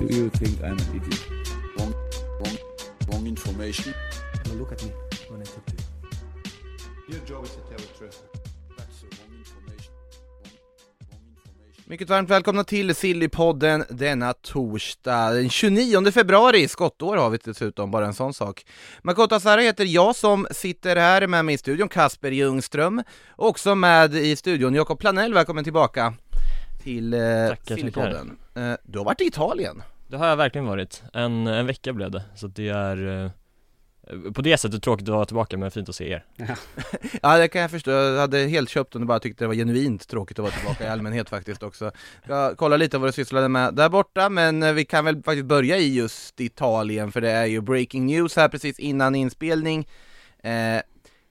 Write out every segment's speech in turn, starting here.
Do you think I'm an idiot? Wrong, wrong, wrong information. Now look at me when I talk to you. Your job is to tell the truth. Mycket varmt välkomna till Sillypodden denna torsdag den 29 februari, skottår har vi dessutom, bara en sån sak. Makoto Asara heter jag som sitter här med mig i studion, Kasper Ljungström, också med i studion Jakob Planell, välkommen tillbaka till eh, Sillypodden. Eh, du har varit i Italien. Det har jag verkligen varit. En, en vecka blev det, så det är eh, på det sättet tråkigt att vara tillbaka men fint att se er. Ja det kan jag förstå, jag hade helt köpt om du bara tyckte det var genuint tråkigt att vara tillbaka i allmänhet faktiskt också. Jag kolla lite vad du sysslade med där borta, men eh, vi kan väl faktiskt börja i just Italien, för det är ju breaking news här precis innan inspelning. Eh,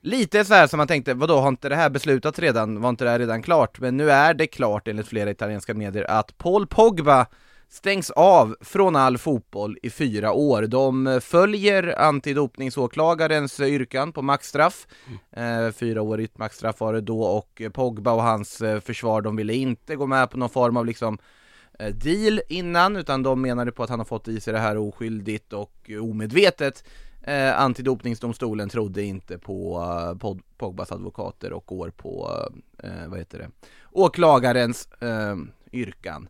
lite så här som man tänkte, vadå har inte det här beslutats redan? Var inte det här redan klart? Men nu är det klart enligt flera italienska medier att Paul Pogba stängs av från all fotboll i fyra år. De följer antidopningsåklagarens yrkan på maxstraff. Eh, fyraårigt maxstraff var det då och Pogba och hans eh, försvar, de ville inte gå med på någon form av liksom eh, deal innan, utan de menade på att han har fått i sig det här oskyldigt och omedvetet. Eh, antidopningsdomstolen trodde inte på eh, Pogbas advokater och går på, eh, vad heter det, åklagarens eh, yrkan.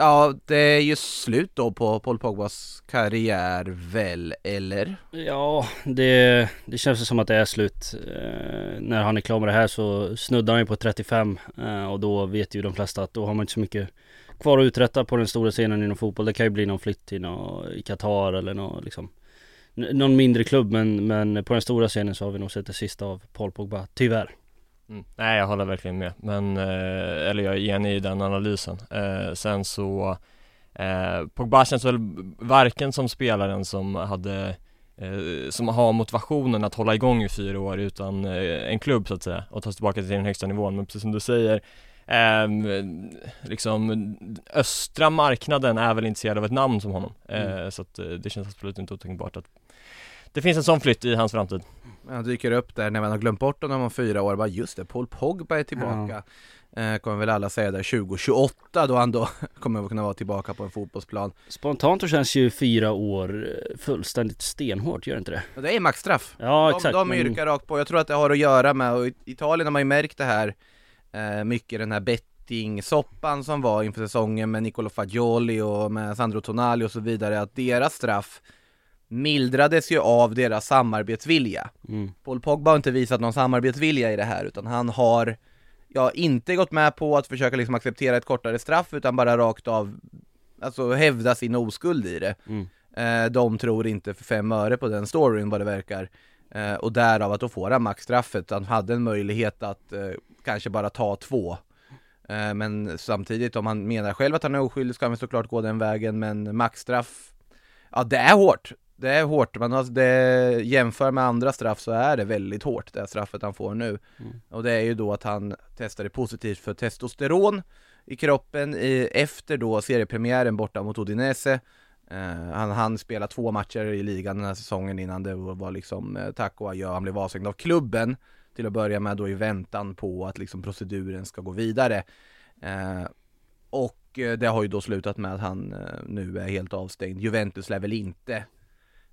Ja, det är ju slut då på Paul Pogbas karriär väl, eller? Ja, det, det känns som att det är slut. Eh, när han är klar med det här så snuddar han ju på 35 eh, och då vet ju de flesta att då har man inte så mycket kvar att uträtta på den stora scenen inom fotboll. Det kan ju bli någon flytt till någon, i Qatar eller något liksom, någon mindre klubb men, men på den stora scenen så har vi nog sett det sista av Paul Pogba, tyvärr. Mm. Nej jag håller verkligen med, men, eh, eller jag är enig i den analysen. Eh, sen så, eh, Pogba känns väl varken som spelaren som hade eh, som har motivationen att hålla igång i fyra år utan eh, en klubb så att säga och ta sig tillbaka till den högsta nivån. Men precis som du säger, ehm, liksom östra marknaden är väl intresserad av ett namn som honom. Eh, Så att eh, det känns absolut inte otänkbart att det finns en sån flytt i hans framtid. Han dyker upp där när man har glömt bort honom om fyra år, bara just det, Paul Pogba är tillbaka. Eh, kommer väl alla säga där 2028 då han då kommer att kunna vara tillbaka på en fotbollsplan. Spontant så känns ju fyra år eh, fullständigt stenhårt, gör det inte det? Det är maxstraff. Ja de, exakt. de men- yrkar rakt på, jag tror att det har att göra med, och i Italien har man ju märkt det här eh, mycket den här betting-soppan som var inför säsongen med Nicolo Fagioli och med Sandro Tonali och så vidare, att deras straff mildrades ju av deras samarbetsvilja. Mm. Paul Pogba har inte visat någon samarbetsvilja i det här, utan han har ja, inte gått med på att försöka liksom acceptera ett kortare straff, utan bara rakt av alltså hävda sin oskuld i det. Mm. Eh, de tror inte för fem öre på den storyn vad det verkar. Eh, och därav att då får han maxstraffet, han hade en möjlighet att eh, kanske bara ta två. Men samtidigt om han menar själv att han är oskyldig ska han väl såklart gå den vägen, men maxstraff, ja det är hårt. Det är hårt, men alltså det, jämför med andra straff så är det väldigt hårt det straffet han får nu. Mm. Och det är ju då att han testade positivt för testosteron i kroppen i, efter då seriepremiären borta mot Udinese. Eh, han hann spela två matcher i ligan den här säsongen innan det var liksom eh, tack och adjö, han blev avstängd av klubben till att börja med då i väntan på att liksom proceduren ska gå vidare. Eh, och det har ju då slutat med att han nu är helt avstängd. Juventus lär väl inte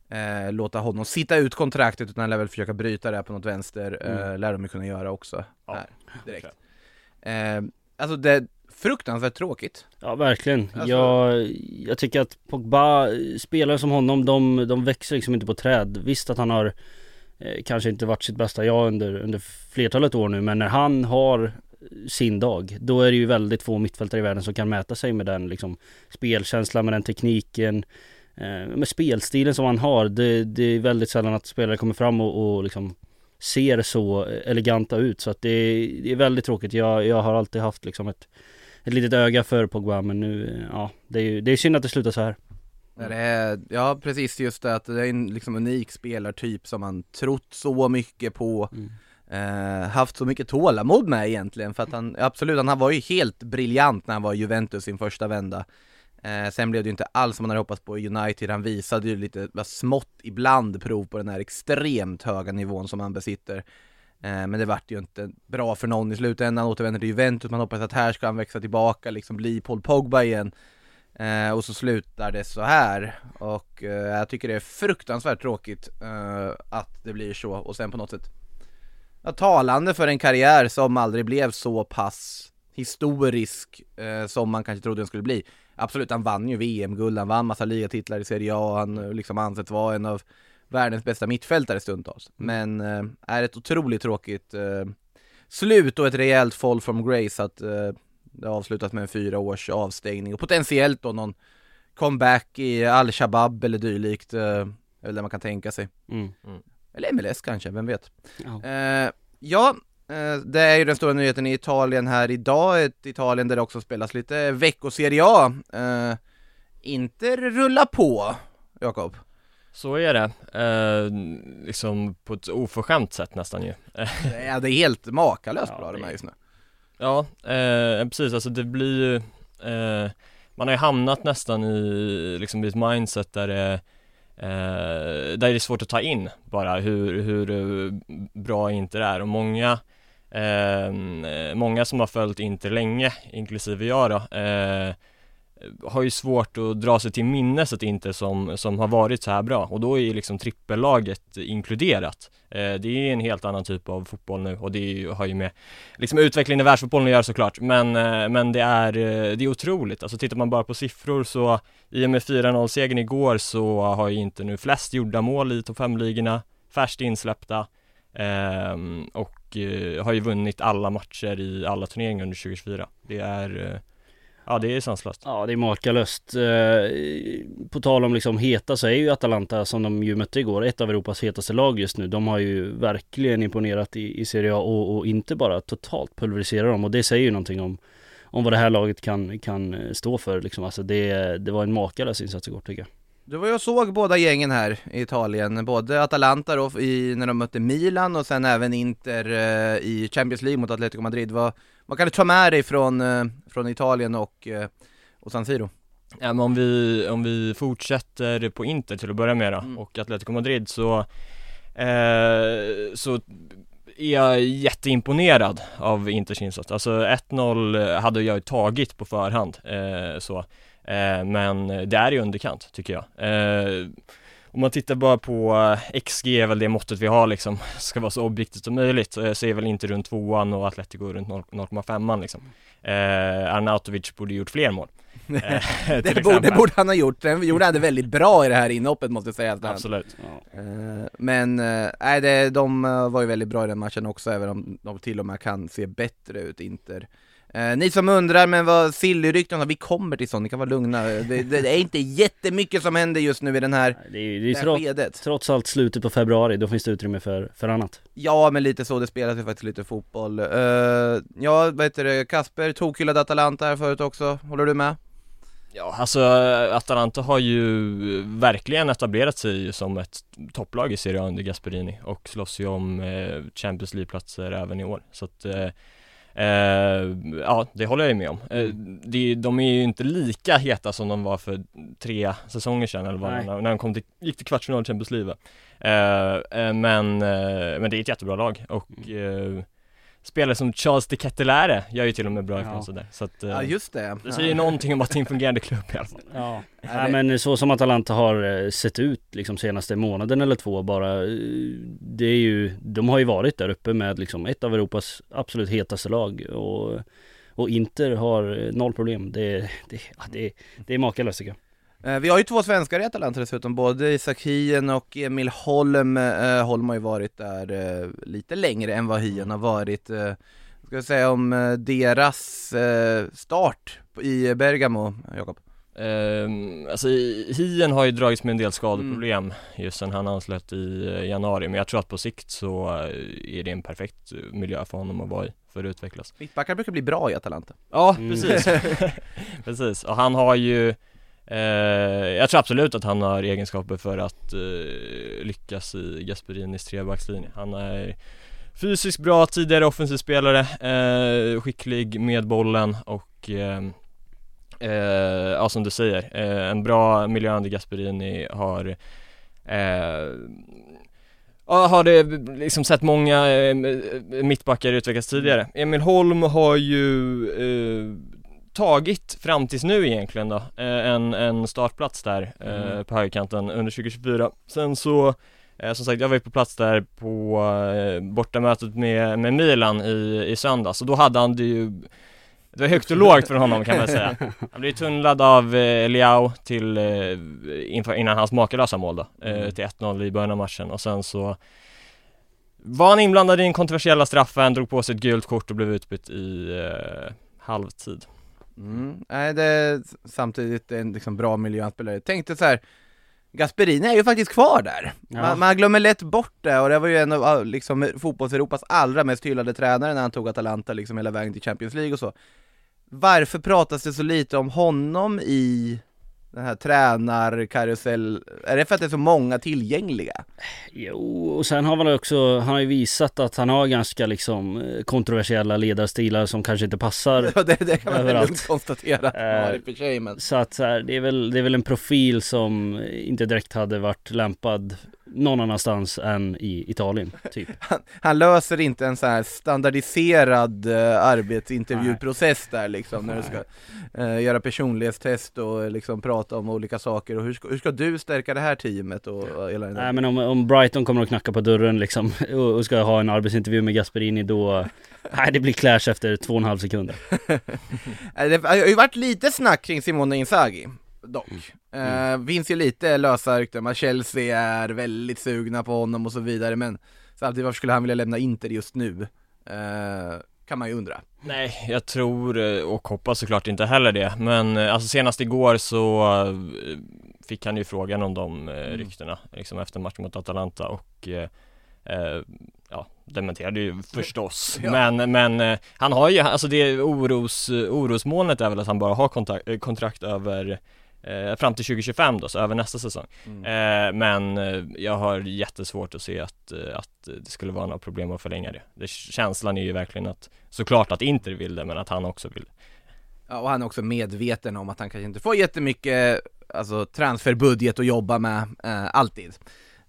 eh, låta honom sitta ut kontraktet utan lär väl försöka bryta det på något vänster, eh, lär de ju kunna göra också Ja, här direkt. Eh, alltså det är fruktansvärt tråkigt. Ja verkligen. Alltså- Jag, jag tycker att Pogba, spelare som honom, de, de växer liksom inte på träd. Visst att han har eh, kanske inte varit sitt bästa jag under, under flertalet år nu, men när han har sin dag, då är det ju väldigt få mittfältare i världen som kan mäta sig med den liksom spelkänslan, med den tekniken, eh, med spelstilen som han har. Det, det är väldigt sällan att spelare kommer fram och, och liksom ser så eleganta ut så att det är, det är väldigt tråkigt. Jag, jag har alltid haft liksom ett ett litet öga för Pogba men nu, ja, det är ju det är synd att det slutar så här. Är, ja precis just det att det är en liksom unik spelartyp som man trott så mycket på Mm. eh, Haft så mycket tålamod med egentligen för att han, absolut han var ju helt briljant när han var i Juventus sin första vända eh, Sen blev det ju inte alls som man hade hoppats på i United, han visade ju lite smått ibland prov på den här extremt höga nivån som han besitter. Eh, Men det vart ju inte bra för någon i slutändan, han återvänder till Juventus, man hoppas att här ska han växa tillbaka, liksom bli Paul Pogba igen. Eh, och så slutar det så här. Och eh, jag tycker det är fruktansvärt tråkigt eh, att det blir så. Och sen på något sätt ja, talande för en karriär som aldrig blev så pass historisk eh, som man kanske trodde den skulle bli. Absolut, han vann ju VM-guld, han vann massa ligatitlar i Serie A, han eh, liksom ansetts vara en av världens bästa mittfältare stundtals. Men eh, är ett otroligt tråkigt eh, slut och ett rejält fall from grace att eh, det avslutas med en fyra års avstängning och potentiellt då någon comeback i Al-Shabab eller dylikt, eh, är väl det man kan tänka sig. Mm. Eller MLS kanske, vem vet? Ja. Eh, ja, eh, det är ju den stora nyheten i Italien här idag, ett Italien där det också spelas lite veckoserie A. Eh, Inter rullar på, Jakob. Så är det, eh, liksom på ett oförskämt sätt nästan ju Det är, det är helt makalöst Ja, bra de det- är just nu. Ja, eh, precis alltså det blir ju eh, Man har ju hamnat nästan i liksom i ett mindset där det eh, Där det är svårt att ta in bara hur, hur eh, bra Inter är och många eh, Ehm, eh, många som har följt Inter länge, inklusive jag då eh, har ju svårt att dra sig till minnes ett Inter som, som har varit så här bra och då är ju liksom trippellaget inkluderat. Eh, Det är en helt annan typ av fotboll nu och det är ju, har ju med liksom utvecklingen i världsfotbollen att göra såklart men, eh, men det är, eh, det är otroligt, alltså tittar man bara på siffror så i och med 4-0 segern igår så har ju inte nu flest gjorda mål i topp 5-ligorna, färskt insläppta Ehm, och eh, har ju vunnit alla matcher i alla turneringar under 2024 Det är, eh, ja det är sanslöst Ja det är makalöst. Eh, på tal om liksom heta så är ju Atalanta som de ju mötte igår ett av Europas hetaste lag just nu. De har ju verkligen imponerat i, i Serie A och, och inte bara totalt pulverisera dem och det säger ju någonting om om vad det här laget kan, kan eh, stå för liksom. Alltså det, det var en makalös insats igår tycker jag. Du var och såg båda gängen här i Italien, både Atalanta då i, när de mötte Milan och sen även Inter eh, i Champions League mot Atletico Madrid. Vad, vad kan du ta med dig från, eh, från Italien och, eh, och San Siro? Ja men om vi, om vi fortsätter på Inter till att börja med då, Mm. och Atletico Madrid så eh, Så är jag jätteimponerad av Inters insats, alltså 1-0 hade jag ju tagit på förhand eh, så Men det är i underkant tycker jag. Eh, om man tittar bara på eh, XG är väl det måttet vi har liksom, ska vara så objektivt som möjligt, eh, så är väl inte runt tvåan och Atletico runt 0 0,5 liksom. Eh, Arnautovic borde gjort fler mål. Eh, Det borde, det borde han ha gjort, den gjorde han det väldigt bra i det här inhoppet måste jag säga. Absolut. Eh, Men, eh, nej det, de eh, var ju väldigt bra i den matchen också, även om de till och med kan se bättre ut, Inter. Eh, ni som undrar, men vad Silly-ryktena, vi kommer till sånt, ni kan vara lugna. Det, det är inte jättemycket som händer just nu i den här, Det är, det är trots, skedet. trots allt slutet på februari, då finns det utrymme för, för annat. Ja, men lite så, det spelas ju faktiskt lite fotboll. Eh, ja, vad heter det, Kasper, tokhyllade Atalanta här förut också, håller du med? Ja, alltså Atalanta har ju verkligen etablerat sig som ett topplag i Serie A under Gasperini och slåss ju om eh, Champions League-platser även i år. Så att, eh, ja, det håller jag ju med om. Eh, det, de är ju inte lika heta som de var för tre säsonger sedan eller vad Nej. när de kom till, gick till kvartsfinal i Champions League eh, eh, men, eh, men det är ett jättebra lag och eh, spelare som Charles de Kettelare gör ju till och med bra ifrån Ja. sig där. Så att, eh, Ja, just det. det säger ju någonting om att det är en fungerande klubb i alla fall. Ja, ja men så som Atalanta har eh, sett ut liksom senaste månaden eller två bara eh, Det är ju, de har ju varit där uppe med liksom ett av Europas absolut hetaste lag och och Inter har eh, noll problem. Det, det, ja, det, det är makalöst tycker jag. Eh, Vi har ju två svenskar i Atalanta dessutom, både Isak Hien och Emil Holm. Eh, Holm har ju varit där eh, lite längre än vad Hien har varit. Eh, ska jag säga om deras start i Bergamo, Jakob? Um, alltså Hien har ju dragits med en del skadeproblem just sen han anslöt i januari men jag tror att på sikt så är det en perfekt miljö för honom att vara i för att utvecklas Mittbackar brukar bli bra i Atalanta. Ja Mm. precis, precis och han har ju Eh, jag tror absolut att han har egenskaper för att eh, lyckas i Gasperinis trebackslinje Han är fysiskt bra, tidigare offensiv spelare, eh, skicklig med bollen och eh, eh, ja som du säger, eh, en bra miljö Gasperini har eh, Ja, har det liksom sett många eh, mittbackar utvecklas tidigare. Emil Holm har ju eh, tagit fram tills nu egentligen då, eh, en, en startplats där eh, Mm. på högerkanten under 2024. Sen så, eh, som sagt jag var ju på plats där på eh, bortamötet med, med Milan i, i söndags och då hade han det ju det var högt och lågt för honom kan man säga. Han blev tunnlad av eh, Liao till, eh, innan hans makalösa mål då, eh, till 1-0 i början av matchen och sen så var han inblandad i den kontroversiella straffen, drog på sig ett gult kort och blev utbytt i eh, halvtid. Mm. Nej, det är samtidigt en liksom bra miljöspelare. Tänkte så här. Gasperini är ju faktiskt kvar där. Ja. Man, man glömmer lätt bort det och det var ju en av liksom, fotbolls-Europas allra mest hyllade tränare när han tog Atalanta liksom hela vägen till Champions League och så. Varför pratas det så lite om honom i den här tränarkarusell? Är det för att det är så många tillgängliga? Jo, och sen har man också, han har ju visat att han har ganska liksom eh, kontroversiella ledarstilar som kanske inte passar Ja, det, det kan man väl Överallt. lugnt konstatera. Eh, Ja, sig, men... Så att så här, det, är väl, det är väl en profil som inte direkt hade varit lämpad någon annanstans än i Italien, typ. han, han löser inte en så här standardiserad uh, arbetsintervjuprocess där liksom när du ska eh, göra personlighetstest och liksom prata om olika saker och hur ska, hur ska du stärka det här teamet och, och hela den Nej men om, om Brighton kommer och knackar på dörren liksom och, och ska ha en arbetsintervju med Gasperini då Nej det blir clash efter två och en halv sekund. Eh, Det har ju varit lite snack kring Simone Inzaghi, dock. Eh, finns ju lite lösa rykten, att Chelsea är väldigt sugna på honom och så vidare, men samtidigt varför skulle han vilja lämna Inter just nu? Eh, kan man ju undra. Nej, jag tror eh, och hoppas såklart inte heller det, men alltså senast igår så fick han ju frågan om de Mm. ryktena liksom efter matchen mot Atalanta och eh, ja, dementerade ju förstås. Ja. Men, men han har ju, alltså det oros, orosmolnet är väl att han bara har kontrakt, kontrakt över eh, fram till 2025 då, så över nästa säsong. Eh, men eh, jag har jättesvårt att se att, eh, att det skulle vara några problem att förlänga det. det. Känslan är ju verkligen att, såklart att Inter vill det, men att han också vill det. Ja, och han är också medveten om att han kanske inte får jättemycket alltså, transferbudget att jobba med, eh, alltid.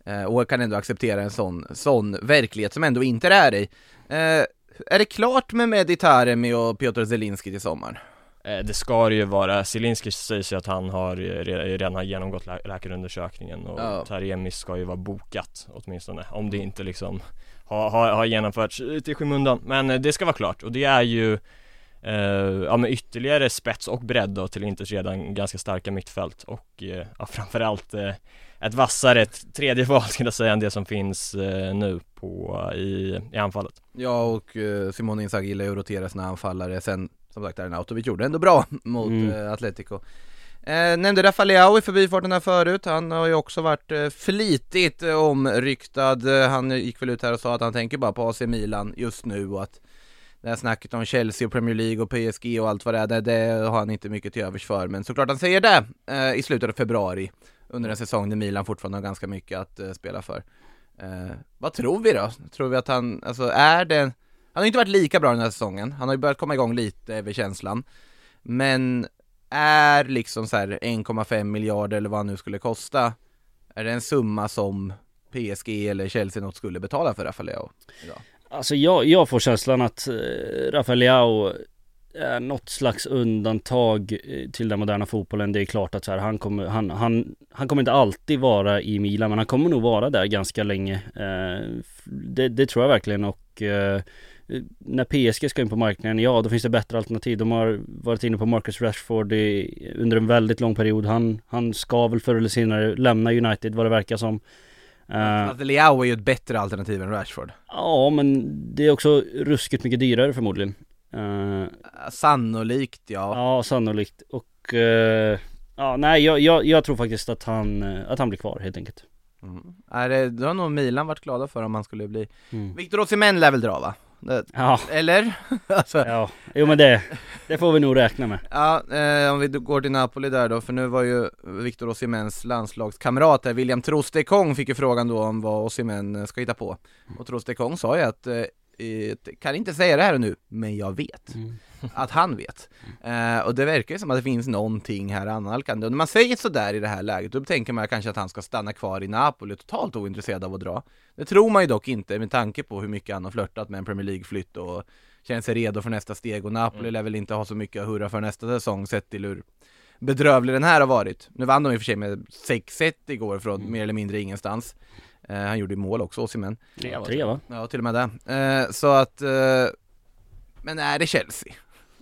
Eh, och kan ändå acceptera en sån, sån verklighet som ändå inte är i. Eh, är det klart med Mehdi Taremi och Piotr Zelinski till sommaren? Eh, Det ska det ju vara, Zielinski sägs ju att han har eh, re- redan har genomgått lä- läkarundersökningen och Ja. Taremi ska ju vara bokat åtminstone om det inte liksom har, har, har genomförts lite i skymundan. Men eh, det ska vara klart och det är ju eh, ja men ytterligare spets och bredd då till Inters redan ganska starka mittfält och eh, ja, framförallt eh, ett vassare, ett tredje val skulle jag säga än det som finns eh, nu på, i, i anfallet. Ja, och eh, Simone Inzaghi gillar ju att rotera sina anfallare. Sen, som sagt, Arnautovic gjorde ändå bra mot Mm. eh, Atletico. Eh, nämnde Rafael Leao i förbifarten här förut, han har ju också varit eh, flitigt eh, omryktad, eh, han gick väl ut här och sa att han tänker bara på AC Milan just nu och att det här snacket om Chelsea och Premier League och PSG och allt vad det är, det, det har han inte mycket till övers för, men såklart han säger det eh, i slutet av februari under en säsong där Milan fortfarande har ganska mycket att eh, spela för. Vad tror vi då? Tror vi att han, alltså är det, han har ju inte varit lika bra den här säsongen, han har ju börjat komma igång lite över känslan, men är liksom så här 1,5 miljarder eller vad han nu skulle kosta, är det en summa som PSG eller Chelsea något skulle betala för Rafael Leao idag? Alltså jag, jag får känslan att eh, Rafael Leao är något slags undantag eh, till den moderna fotbollen. Det är klart att så här, han, kommer, han, han, han kommer inte alltid vara i Milan men han kommer nog vara där ganska länge. Eh, det, det tror jag verkligen och eh, när PSG ska in på marknaden, ja då finns det bättre alternativ. De har varit inne på Marcus Rashford i, under en väldigt lång period. Han, han ska väl förr eller senare lämna United vad det verkar som. Alltså Leao är ju ett bättre alternativ än Rashford Ja men det är också ruskigt mycket dyrare förmodligen Eh, Sannolikt ja, Ja sannolikt och eh, Ja nej jag, jag, jag tror faktiskt att han, att han blir kvar helt enkelt mm. är det, Då har nog Milan varit glada för om han skulle bli mm. Victor Osimhen lär väl dra va? Det, Ja, eller? alltså, ja, jo men det, det får vi nog räkna med. Ja, eh, om vi går till Napoli där då, för nu var ju Victor Osimens landslagskamrat där, William Trostekong fick ju frågan då om vad Osimhen eh, ska hitta på. Och Trostekong sa ju att, eh, kan inte säga det här nu, men jag vet. Att han vet. Eh, och det verkar ju som att det finns någonting här annalkande. Och när man säger sådär i det här läget, då tänker man kanske att han ska stanna kvar i Napoli, totalt ointresserad av att dra. Det tror man ju dock inte med tanke på hur mycket han har flörtat med en Premier League-flytt och känner sig redo för nästa steg och Napoli lär väl inte ha så mycket att hurra för nästa säsong sett till hur bedrövlig den här har varit. Nu vann de i och för sig med 6-1 igår från mer eller mindre ingenstans. Eh, han gjorde ju mål också, Osimhen. Tre va? Ja, till och med det. Eh, så att, eh, men är det Chelsea?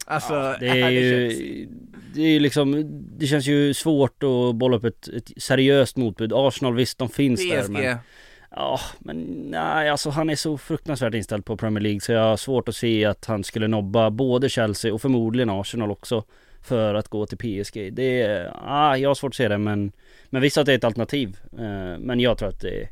Alltså, Det är ju, det är ju liksom, det känns ju svårt att bolla upp ett, ett seriöst motbud. Arsenal visst, de finns där PSG? men Ja, men nej alltså han är så fruktansvärt inställd på Premier League så jag har svårt att se att han skulle nobba både Chelsea och förmodligen Arsenal också för att gå till PSG. Det är, ah, jag har svårt att se det men Men visst att det är ett alternativ. Eh, men jag tror att det är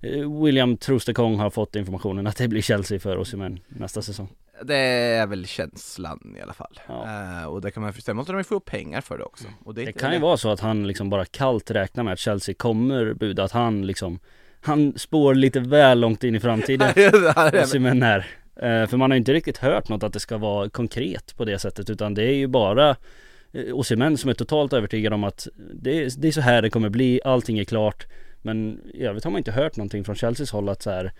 eh, William Trostekong har fått informationen att det blir Chelsea för Osimhen nästa säsong. Det är väl känslan i alla fall. Ja. Eh, och det kan man sen måste de ju få upp pengar för det också. Och Det är- kan ju vara så att han liksom bara kallt räknar med att Chelsea kommer buda, att han liksom Han spår lite väl långt in i framtiden Osimhen här Eh, För man har ju inte riktigt hört något att det ska vara konkret på det sättet utan det är ju bara eh, Osimhen som är totalt övertygad om att det är, det är så här det kommer bli, allting är klart Men i övrigt har man inte hört någonting från Chelseas håll att så här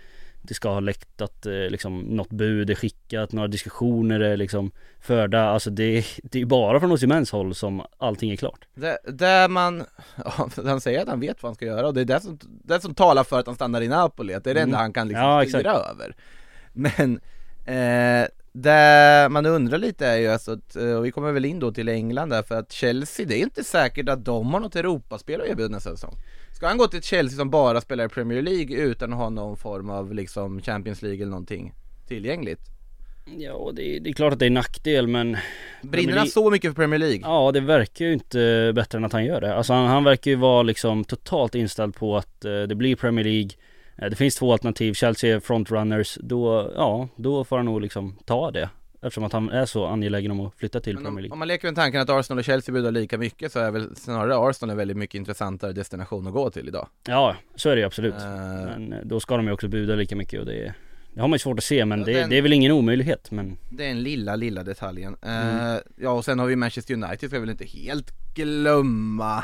det ska ha läckt att eh, liksom något bud är skickat, några diskussioner är liksom förda. Alltså det, det är bara från Osimhens håll som allting är klart. Det, där man, ja, han säger att han vet vad han ska göra och det är det som, det som talar för att han stannar i Napoli, att det är det enda Mm. han kan liksom Ja, styra över. Men, eh, det man undrar lite är ju alltså att, eh, och vi kommer väl in då till England där för att Chelsea, det är inte säkert att de har något Europaspel att erbjuda nästa säsong Ska han gå till Chelsea som bara spelar i Premier League utan att ha någon form av liksom Champions League eller någonting tillgängligt? Ja det, det är klart att det är en nackdel men Brinner han så mycket för Premier League? Ja det verkar ju inte bättre än att han gör det Alltså han, han verkar ju vara liksom totalt inställd på att eh, det blir Premier League Det finns två alternativ, Chelsea är frontrunners. Då, ja, då får han nog liksom ta det Eftersom att han är så angelägen om att flytta till Men Premier om, League. om man leker med tanken att Arsenal och Chelsea budar lika mycket så är väl snarare Arsenal en väldigt mycket intressantare destination att gå till idag. Ja, så är det ju absolut. Eh, Men eh, då ska de ju också buda lika mycket och det, det har man ju svårt att se men Ja, det, den- det är väl ingen omöjlighet men Det är den lilla, lilla detaljen. Mm. Eh, ja och sen har vi Manchester United ska vi väl inte helt glömma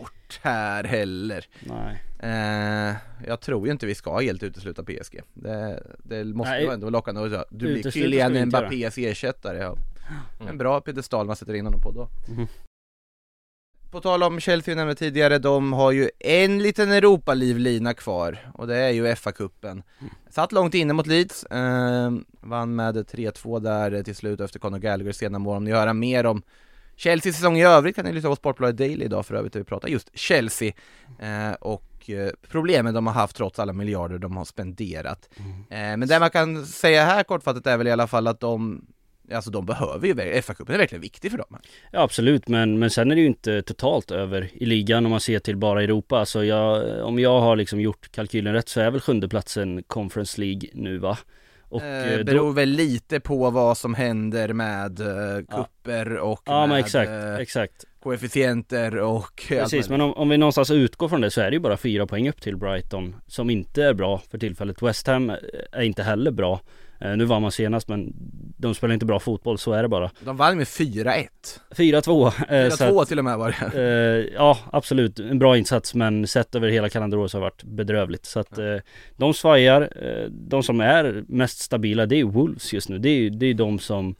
bort här heller. nej Eh, jag tror ju inte vi ska helt utesluta PSG. Det, det måste Nej. ju ändå vara lockande att säga, du blir Kylian Mbappés ersättare. Ja. En bra piedestal man sätter in honom på då. Mhm. På tal om Chelsea vi nämnde tidigare, de har ju en liten Europa-livlina kvar och det är ju FA-cupen. Satt långt inne mot Leeds, eh, vann med 3-2 där till slut efter Conor Gallaghers sena mål. Om ni höra mer om Chelseas säsong i övrigt kan ni lyssna på Sportbladet Daily idag för övrigt där vi pratar just Chelsea eh, och eh, problemen de har haft trots alla miljarder de har spenderat. Eh, men det man kan säga här kortfattat är väl i alla fall att de Alltså de behöver ju, FA-cupen är verkligen viktig för dem. Ja absolut men, men sen är det ju inte totalt över i ligan om man ser till bara Europa. Alltså jag, om jag har liksom gjort kalkylen rätt så är väl sjunde platsen Conference League nu va? Och eh, eh, beror väl lite på vad som händer med eh, kupper och Ja med exakt, eh, exakt. koefficienter och Precis men om, om vi någonstans utgår från det så är det ju bara fyra poäng upp till Brighton Som inte är bra för tillfället. West Ham är inte heller bra. Eh, nu var man senast men de spelar inte bra fotboll, så är det bara. De vann med 4-1. 4-2. eh, så 4-2 att- till och med var det. Eh, ja absolut, en bra insats men sett över hela kalenderåret så har det varit bedrövligt. Så att eh, de svajar, de som är mest stabila det är Wolves just nu. Det är det är de som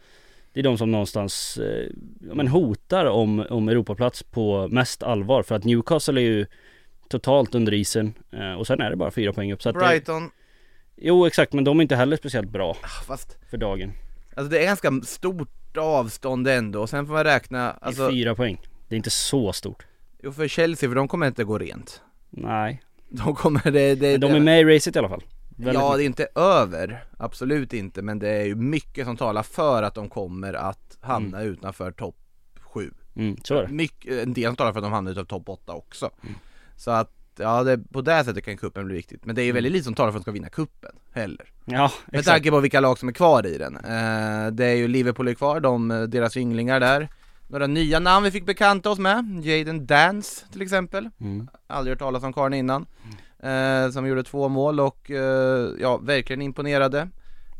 det är de som någonstans eh, ja, men hotar om, om Europaplats på mest allvar för att Newcastle är ju totalt under isen eh, och sen är det bara fyra poäng upp. Så att det, Brighton, jo exakt men de är inte heller speciellt bra ah, fast för dagen. alltså det är ganska stort avstånd ändå och sen får man räkna, Det är alltså, fyra poäng. Det är inte så stort. jo för Chelsea för de kommer inte gå rent. Nej. De kommer, det, det, Men de är med i racet i alla fall. Väldigt Ja, mycket. det är inte över, absolut inte, men det är ju mycket som talar för att de kommer att hamna utanför topp 7 Mm, så är det. Mycket, en del som talar för att de hamnar utanför topp 8 också Så att ja det, på det sättet kan kuppen bli viktigt, men det är ju väldigt lite som talar för att de ska vinna kuppen heller. Ja, Med exakt. tanke på vilka lag som är kvar i den. Eh, det är ju Liverpool är kvar, de, eh, deras ynglingar där. Några nya namn vi fick bekanta oss med, Jaden Dance till exempel. Mm. Aldrig hört talas om karln innan. Eh, som gjorde två mål och eh, ja, verkligen imponerade.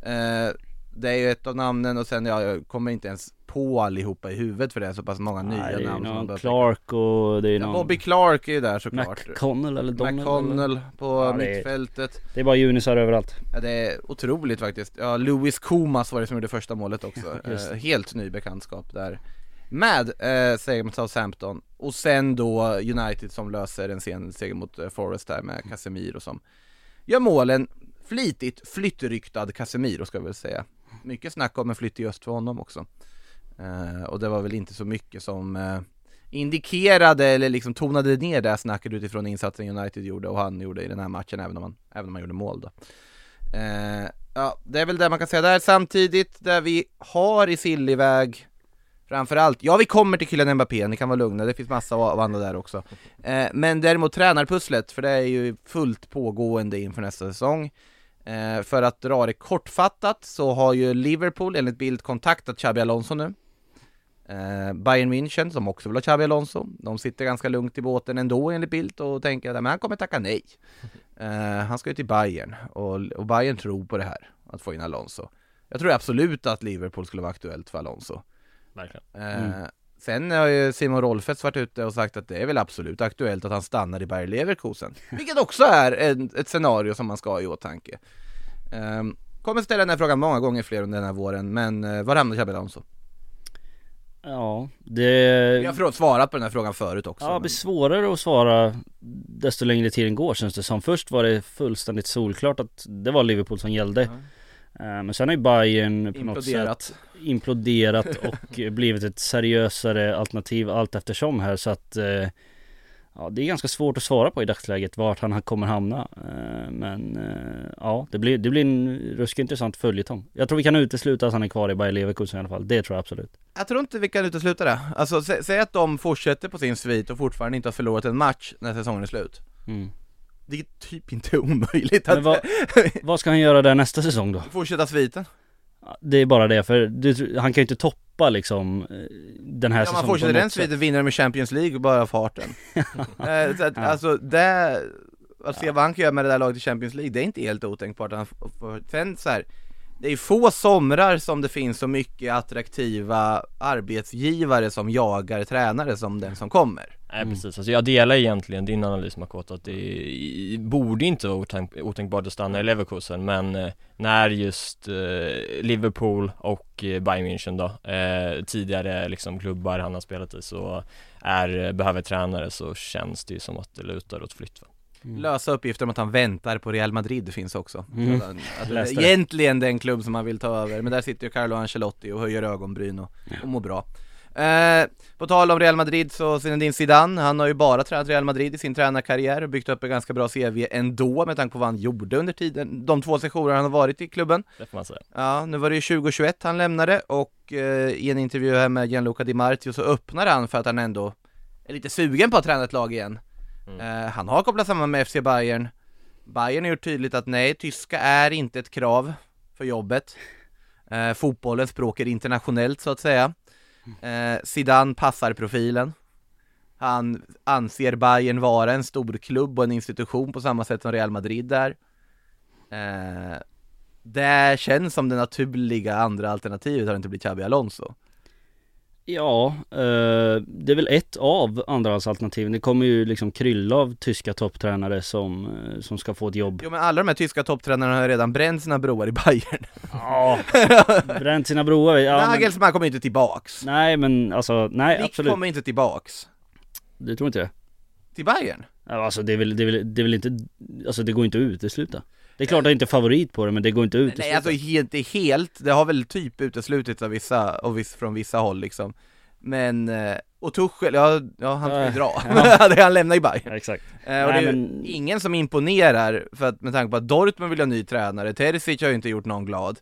Eh, det är ju ett av namnen och sen, ja, jag kommer inte ens på allihopa i huvudet för det är så pass många nya Nej, det är namn som man någon Clark och det är någon Bobby Clark är ju där såklart. McConnell eller eller? McConnell på Ja, det är- mittfältet. Det är bara junisar överallt. Ja, det är otroligt faktiskt. Ja, Louis Komas var det som gjorde första målet också. Eh, helt ny bekantskap där. Med eh, seger mot Southampton och sen då United som löser en sen seger mot eh, Forest där med Casemiro som gör målen. Flitigt flyttryktad Casemiro ska vi väl säga. Mycket snack om en flytt i öst för honom också. Eh, och det var väl inte så mycket som eh, indikerade eller liksom tonade ner det här snacket utifrån insatsen United gjorde och han gjorde i den här matchen även om han, även om han gjorde mål då. Eh, ja, det är väl det man kan säga där. Samtidigt, där vi har i Silliväg Framförallt, ja vi kommer till Kylian Mbappé, ni kan vara lugna, det finns massa av andra där också. Eh, men däremot tränarpusslet, för det är ju fullt pågående inför nästa säsong. Eh, för att dra det kortfattat så har ju Liverpool enligt bild kontaktat Xabi Alonso nu. Eh, Bayern München som också vill ha Xabi Alonso, de sitter ganska lugnt i båten ändå enligt bild och tänker att men han kommer tacka nej. Eh, han ska ju till Bayern och, och Bayern tror på det här, att få in Alonso. Jag tror absolut att Liverpool skulle vara aktuellt för Alonso. Verkligen. Eh, Mm. Sen har ju Simon Rolfes varit ute och sagt att det är väl absolut aktuellt att han stannar i Bayer Leverkusen. Vilket också är en, ett scenario som man ska ha i åtanke. Um, kommer ställa den här frågan många gånger fler under den här våren, men uh, var hamnar Xabi Alonso? Ja, det... Vi har svarat på den här frågan förut också. Ja, det men- blir svårare att svara desto längre tiden går känns det som. Först var det fullständigt solklart att det var Liverpool som gällde. Eh, Men sen har ju Bayern på något Imploderat. sätt imploderat och blivit ett seriösare alternativ allt eftersom här så att eh, Ja det är ganska svårt att svara på i dagsläget vart han kommer hamna Eh, Men eh, ja det blir, det blir en ruskigt intressant följetong Jag tror vi kan utesluta att han är kvar i Bayer Leverkusen i alla fall Det tror jag absolut Jag tror inte vi kan utesluta det. Alltså, sä, säg att de fortsätter på sin svit och fortfarande inte har förlorat en match när säsongen är slut. mm. Det är typ inte omöjligt att Men vad, vad ska han göra där nästa säsong då? fortsätta sviten. Det är bara det, för du, han kan ju inte toppa liksom eh, den här Ja, man säsongen fortsätter på den något sätt. sviten, vinner med Champions League och bara av farten. eh, så att, Ja. Alltså det, att se vad han kan göra med det där laget i Champions League, det är inte helt otänkbart. Han Sen så här, det är få somrar som det finns så mycket attraktiva arbetsgivare som jagar tränare som den som kommer. Nej Mm. precis, alltså jag delar egentligen din analys Makoto att det borde inte vara otänk, otänkbart att stanna i Leverkusen men eh, när just eh, Liverpool och eh, Bayern München då, eh, tidigare liksom klubbar han har spelat i så är, behöver tränare så känns det ju som att det lutar åt flytt va? Mm. Lösa uppgifter om att han väntar på Real Madrid finns också. Mm. Att, att det är egentligen den klubb som han vill ta över, men där sitter ju Carlo Ancelotti och höjer ögonbryn och, och mår bra. Eh, på tal om Real Madrid så Zinedine Zidane, han har ju bara tränat Real Madrid i sin tränarkarriär och byggt upp en ganska bra CV ändå med tanke på vad han gjorde under tiden, de två sessioner han har varit i klubben. Det får man säga. Ja, nu var det ju 2021 han lämnade och eh, i en intervju här med Gianluca Di Marzio så öppnar han för att han ändå är lite sugen på att träna ett lag igen. Mm. Eh, han har kopplat samman med FC Bayern. Bayern har gjort tydligt att nej, tyska är inte ett krav för jobbet. Eh, fotbollens språk är internationellt så att säga. Eh, Zidane passar profilen. Han anser Bayern vara en stor klubb och en institution på samma sätt som Real Madrid är. Eh, det känns som det naturliga andra alternativet har inte blivit Xabi Alonso. Ja, eh, det är väl ett av andrahandsalternativen. Det kommer ju liksom krylla av tyska topptränare som, eh, som ska få ett jobb. Jo men alla de här tyska topptränarna har redan bränt sina broar i Bayern. Ja, bränt sina broar. Ja, men, Nagelsmann kommer inte tillbaks. nej men alltså, nej Flick absolut. kommer inte tillbaks. Det tror inte jag. Till Bayern? Ja, Alltså det är, väl, det, är väl, det är väl inte, alltså det går inte att utesluta. Det är klart att jag inte är favorit på det men det går inte utesluta. Nej alltså är helt, det har väl typ uteslutits av vissa, och viss, från vissa håll liksom. Men, eh, och Tuchel, ja, ja han ska ju dra. ja. han lämnar ju Bayern. Ja, exakt. Eh, och Nej, det är ju men- ingen som imponerar, för att med tanke på att Dortmund vill ha ny tränare, Terzic har ju inte gjort någon glad.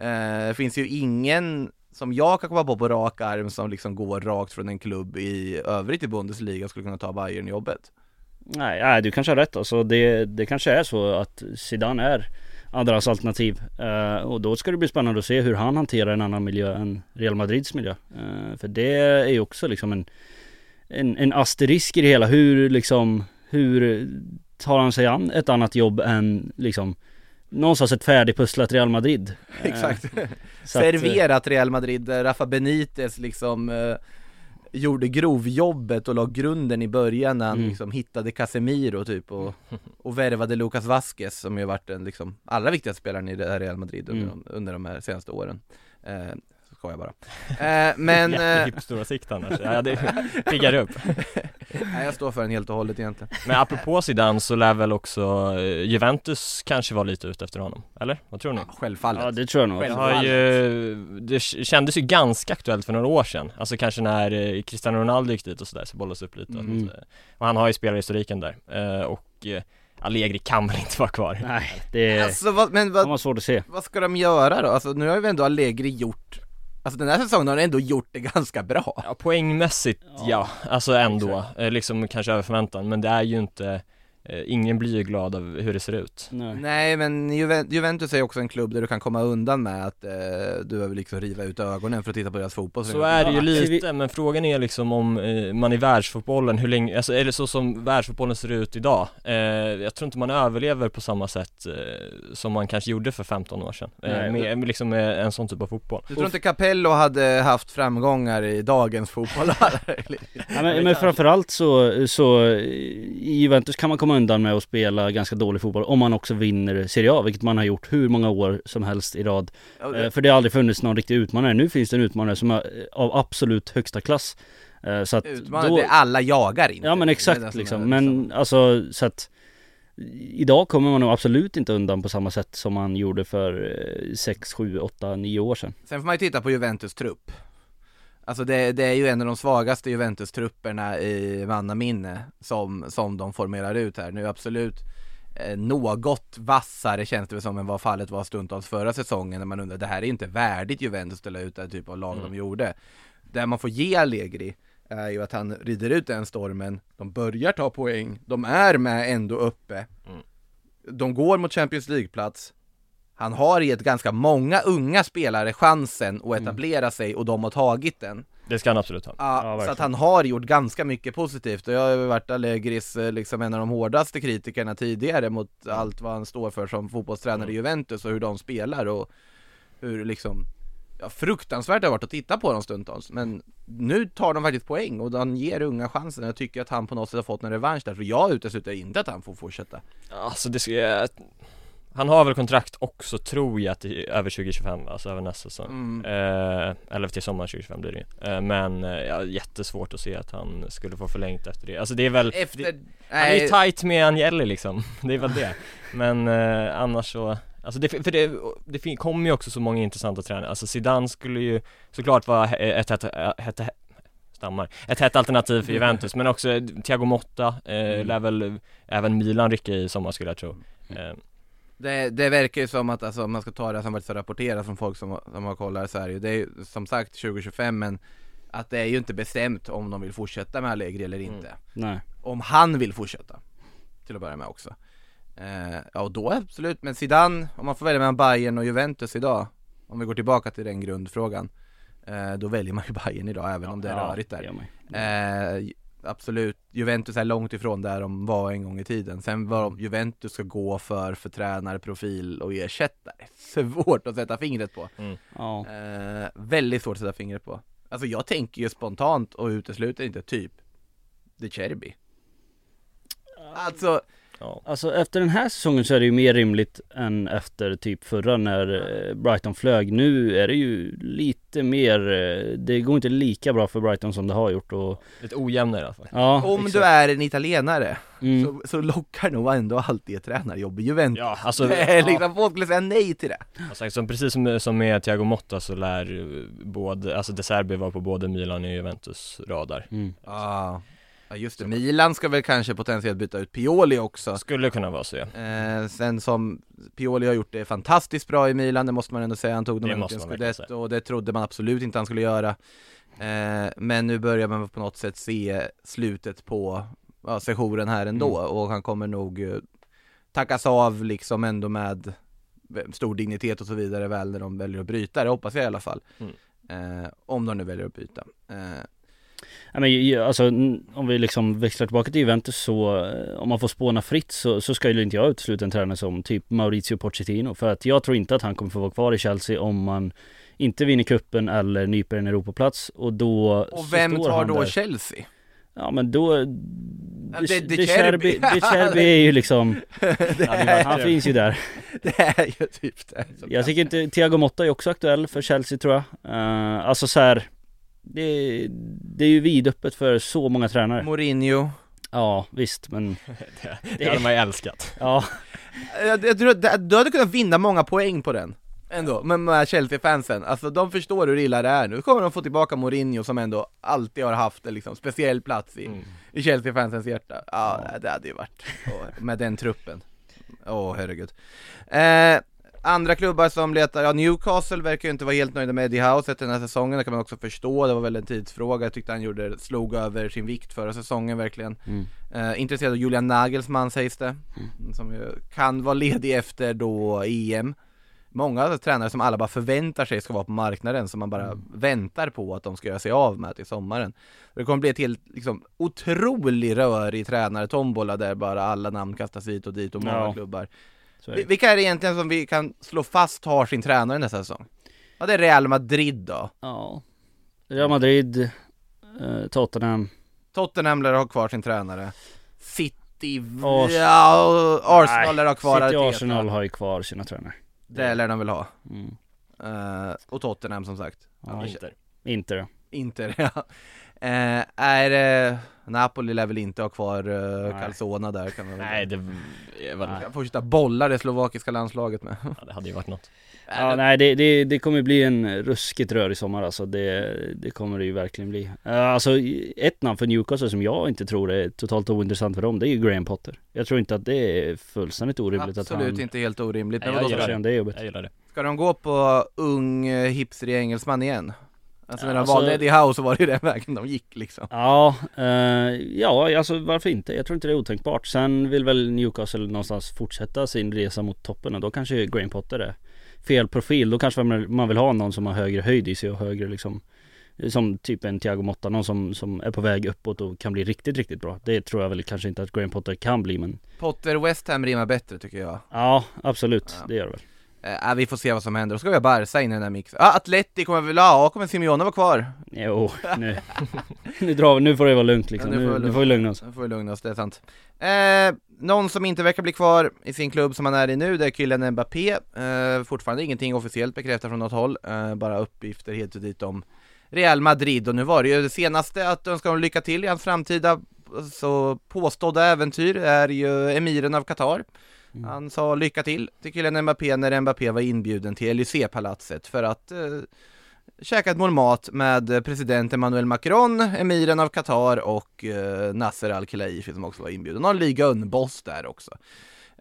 Eh, det finns ju ingen som jag kan komma på på rak arm som liksom går rakt från en klubb i övrigt i Bundesliga och skulle kunna ta Bayern jobbet Nej, nej du kanske har rätt alltså. Det, det kanske är så att Zidane är andras alternativ. Eh, och då ska det bli spännande att se hur han hanterar en annan miljö än Real Madrids miljö. Eh, för det är ju också liksom en, en, en asterisk i det hela. Hur liksom, hur tar han sig an ett annat jobb än liksom någonstans ett färdigpusslat Real Madrid. Eh, Exakt. så att, eh, Serverat Real Madrid, Rafa Benitez liksom eh, gjorde grovjobbet och la grunden i början när han Mm. liksom hittade Casemiro typ och, och värvade Lucas Vasquez som ju varit den liksom allra viktigaste spelaren i Real Madrid under, Mm. de, under de här senaste åren. Eh, jag bara. Eh, men... Eh, Jättehipsteråsikt annars, ja det piggar upp nej, jag står för den helt och hållet egentligen. Men apropå Zidane så lär väl också eh, Juventus kanske vara lite ute efter honom, eller? Vad tror ni? Självfallet. Ja det tror jag nog. Det har ju, det kändes ju ganska aktuellt för några år sedan Alltså kanske när eh, Cristiano Ronaldo gick dit och sådär så bollades upp lite Mm. att, Och han har ju spelarhistoriken där eh, och Allegri kan väl inte vara kvar? Nej, det Alltså vad, men vad, vara svårt att se. vad ska de göra då? Alltså nu har ju ändå Allegri gjort Alltså den här säsongen har han ändå gjort det ganska bra. Ja, poängmässigt ja, alltså ändå, eh, liksom kanske över förväntan men det är ju inte Ingen blir ju glad av hur det ser ut Nej. Nej men Juven- Juventus är ju också en klubb där du kan komma undan med att eh, du behöver liksom riva ut ögonen för att titta på deras fotboll Så är det ju lite, men frågan är liksom om eh, man i världsfotbollen, hur länge, alltså är det så som världsfotbollen ser ut idag? Eh, jag tror inte man överlever på samma sätt eh, som man kanske gjorde för 15 år sedan, eh, Nej. med, med liksom med en sån typ av fotboll Du tror inte Capello hade haft framgångar i dagens fotboll? Ja, men, men framförallt så, så i Juventus kan man komma undan med att spela ganska dålig fotboll om man också vinner Serie A, vilket man har gjort hur många år som helst i rad. Eh, För det har aldrig funnits någon riktig utmanare. Nu finns det en utmanare som är eh, av absolut högsta klass. Eh, Så att Utmanande, då, det alla jagar inte Ja men exakt det liksom. är Men alltså så att Idag kommer man nog absolut inte undan på samma sätt som man gjorde för 6, 7, 8, 9 år sedan. Sen får man ju titta på Juventus trupp Alltså det, det är ju en av de svagaste Juventus-trupperna i mannaminne som, som de formerar ut här. Nu absolut eh, något vassare känns det väl som än vad fallet var stundtals förra säsongen när man undrar det här är inte värdigt Juventus ställa ut här typ av lag Mm. de gjorde. Det man får ge Allegri är ju att han rider ut den stormen, de börjar ta poäng, de är med ändå uppe. Mm. De går mot Champions League-plats Han har gett ganska många unga spelare chansen att etablera sig och de har tagit den. Det ska han absolut ha. Ja, Ja, så att han har gjort ganska mycket positivt. Och jag har varit Allegris eh, liksom en av de hårdaste kritikerna tidigare mot allt vad han står för som fotbollstränare i Juventus och hur de spelar och hur liksom Ja fruktansvärt det har varit att titta på dem stundtals. Men nu tar de faktiskt poäng och de ger unga chansen. Jag tycker att han på något sätt har fått en revansch där för jag utesluter inte att han får fortsätta. Alltså det ska, han har väl kontrakt också tror jag till över 2025, alltså över nästa säsong. Mm. eh, Eller till sommaren 2025 blir det eh, Men eh, ja, jättesvårt att se att han skulle få förlängt efter det. Alltså det är väl Efter, det, Han är ju tight med Agnelli liksom, det är väl det. Men eh, annars så Alltså det, för det, det kommer ju också så många intressanta tränare, alltså Zidane skulle ju såklart vara ett, ett, ett, ett stammar, ett hett alternativ för Juventus men också Thiago Motta, eh, lär väl även Milan rycka i sommar skulle jag tro. Eh, Det, det verkar ju som att, alltså, om man ska ta det som faktiskt har rapporterats från folk som, som har kollat så är det ju, det är ju som sagt 2025 men att det är ju inte bestämt om de vill fortsätta med Allegri eller inte. Nej. Om han vill fortsätta, till att börja med också. Eh, ja och då absolut, men Zidane, om man får välja mellan Bayern och Juventus idag, om vi går tillbaka till den grundfrågan, eh, då väljer man ju Bayern idag även om det är rörigt det där. gör man ju. Eh, absolut, Juventus är långt ifrån där de var en gång i tiden. Sen vad Juventus ska gå för, för tränare, profil och ersättare, svårt att sätta fingret på. Ja. Eh, väldigt svårt att sätta fingret på. Alltså jag tänker ju spontant och utesluter inte typ De Cherby. Alltså, ja. Alltså efter den här säsongen så är det ju mer rimligt än efter typ förra när eh, Brighton flög. Nu är det ju lite mer, eh, det går inte lika bra för Brighton som det har gjort och Lite ojämnare i alla fall Ja, om exakt. du är en italienare Mm. så, så lockar nog ändå alltid ett tränarjobb i Juventus. Ja, alltså, liksom, folk skulle säga nej till det. Alltså, som, precis som, som med Thiago Motta så lär eh, både, alltså De Serbi var på både Milan och Juventus radar Mm. Ja, ja just det. Milan ska väl kanske potentiellt byta ut Pioli också. Skulle kunna vara så ja Eh, sen som Pioli har gjort det fantastiskt bra i Milan, det måste man ändå säga. Han tog dem verkligen scudetto och det trodde man absolut inte han skulle göra. Eh, men nu börjar man på något sätt se slutet på ja, sessionen här ändå och han kommer nog eh, tackas av liksom ändå med stor dignitet och så vidare väl när de väljer att bryta det hoppas jag i alla fall. Eh, om de nu väljer att byta. Eh, men alltså om vi liksom växlar tillbaka till Juventus så eh, om man får spåna fritt så, så ska ju inte jag utesluta en tränare som typ Maurizio Pochettino för att jag tror inte att han kommer få vara kvar i Chelsea om man inte vinner kuppen eller nyper en Europaplats och då och vem tar då där. Chelsea? Ja men då De, De- de, Cherby, är ju liksom Det Han finns ju där Det är ju typ det. Jag tycker inte, Thiago Motta är också aktuell för Chelsea tror jag uh, Alltså så här, det, det är ju vidöppet för så många tränare. Mourinho. Ja visst men det, det hade man ju älskat. Ja. Jag, jag tror att du hade kunnat vinna många poäng på den Ändå, med, med Chelsea-fansen, alltså de förstår hur illa det är nu, kommer de få tillbaka Mourinho som ändå alltid har haft en liksom speciell plats i, i Chelsea-fansens hjärta. Ja, det hade ju varit, med den truppen. Åh herregud. Eh, Andra klubbar som letar, ja Newcastle verkar ju inte vara helt nöjda med Eddie House efter den här säsongen, det kan man också förstå, det var väl en tidsfråga, jag tyckte han gjorde, slog över sin vikt förra säsongen verkligen. Mm. eh, Intresserad av Julian Nagelsmann sägs det, som ju kan vara ledig efter då EM Många tränare som alla bara förväntar sig ska vara på marknaden, som man bara väntar på att de ska göra sig av med till sommaren. Det kommer bli ett helt, liksom, otrolig rörig tränare-tombola där bara alla namn kastas hit och dit och många Ja. klubbar Så är det. Vi- Vilka är det egentligen som vi kan slå fast har sin tränare nästa säsong? Ja det är Real Madrid då Ja Real Madrid eh, Tottenham Tottenham lär ha kvar sin tränare City, Ars- ja, och Arsenal lär ha kvar City och. Arsenal har ju kvar sina tränare Det lär de väl ha mm. Eh, Och Tottenham som sagt Ja, Inter. Inter ja. Inte ja. Eh, är det, Napoli lär väl inte ha kvar uh, Nej. Calzona där kan man väl Nej, det är väl, Kan Fortsätta bolla det slovakiska landslaget med ja, det hade ju varit något. Ja nej det, det, det kommer bli en ruskigt rörig sommar alltså det, det kommer det ju verkligen bli Eh, Alltså ett namn för Newcastle som jag inte tror är totalt ointressant för dem det är ju Graham Potter Jag tror inte att det är fullständigt orimligt att Absolut han inte helt orimligt, Nej, men jag vadå, gillar det. det Jag gillar det. ska de gå på ung, eh, hipsterig engelsman igen? Alltså när de Alltså- valde Eddie Howe så var det ju den vägen de gick liksom. Ja, eh, ja alltså varför inte? Jag tror inte det är otänkbart. Sen vill väl Newcastle någonstans fortsätta sin resa mot toppen och då kanske Graham Potter är fel profil. Då kanske man vill ha någon som har högre höjd i sig och högre liksom Som typ en Thiago Motta, någon som, som är på väg uppåt och kan bli riktigt, riktigt bra. Det tror jag väl kanske inte att Graham Potter kan bli men Potter West Ham rimmar bättre tycker jag. Ja, absolut, Ja. det gör det väl eh, Vi får se vad som händer, då ska vi ha Barca in i den här mixen. Ja, Atleti kommer väl, ja, kommer Simeone vara kvar? Jo, nu, nu drar vi, nu får det vara lugnt liksom, Ja, nu får nu, vi nu får vi lugna oss. Nu får vi lugna oss, det är sant. Eh, Någon som inte verkar bli kvar i sin klubb som han är i nu, det är killen Mbappé. Eh, Fortfarande ingenting officiellt bekräftat från något håll, eh, bara uppgifter hit och dit om Real Madrid. Och nu var det ju det senaste att önska honom lycka till i hans framtida så påstådda äventyr är ju emiren av Qatar Han sa lycka till till killen Mbappé när Mbappé var inbjuden till Élysée-palatset för att eh, käka ett mål mat med president Emmanuel Macron, emiren av Qatar och eh, Nasser Al-Khelaifi som också var inbjuden. Någon Liga boss där också.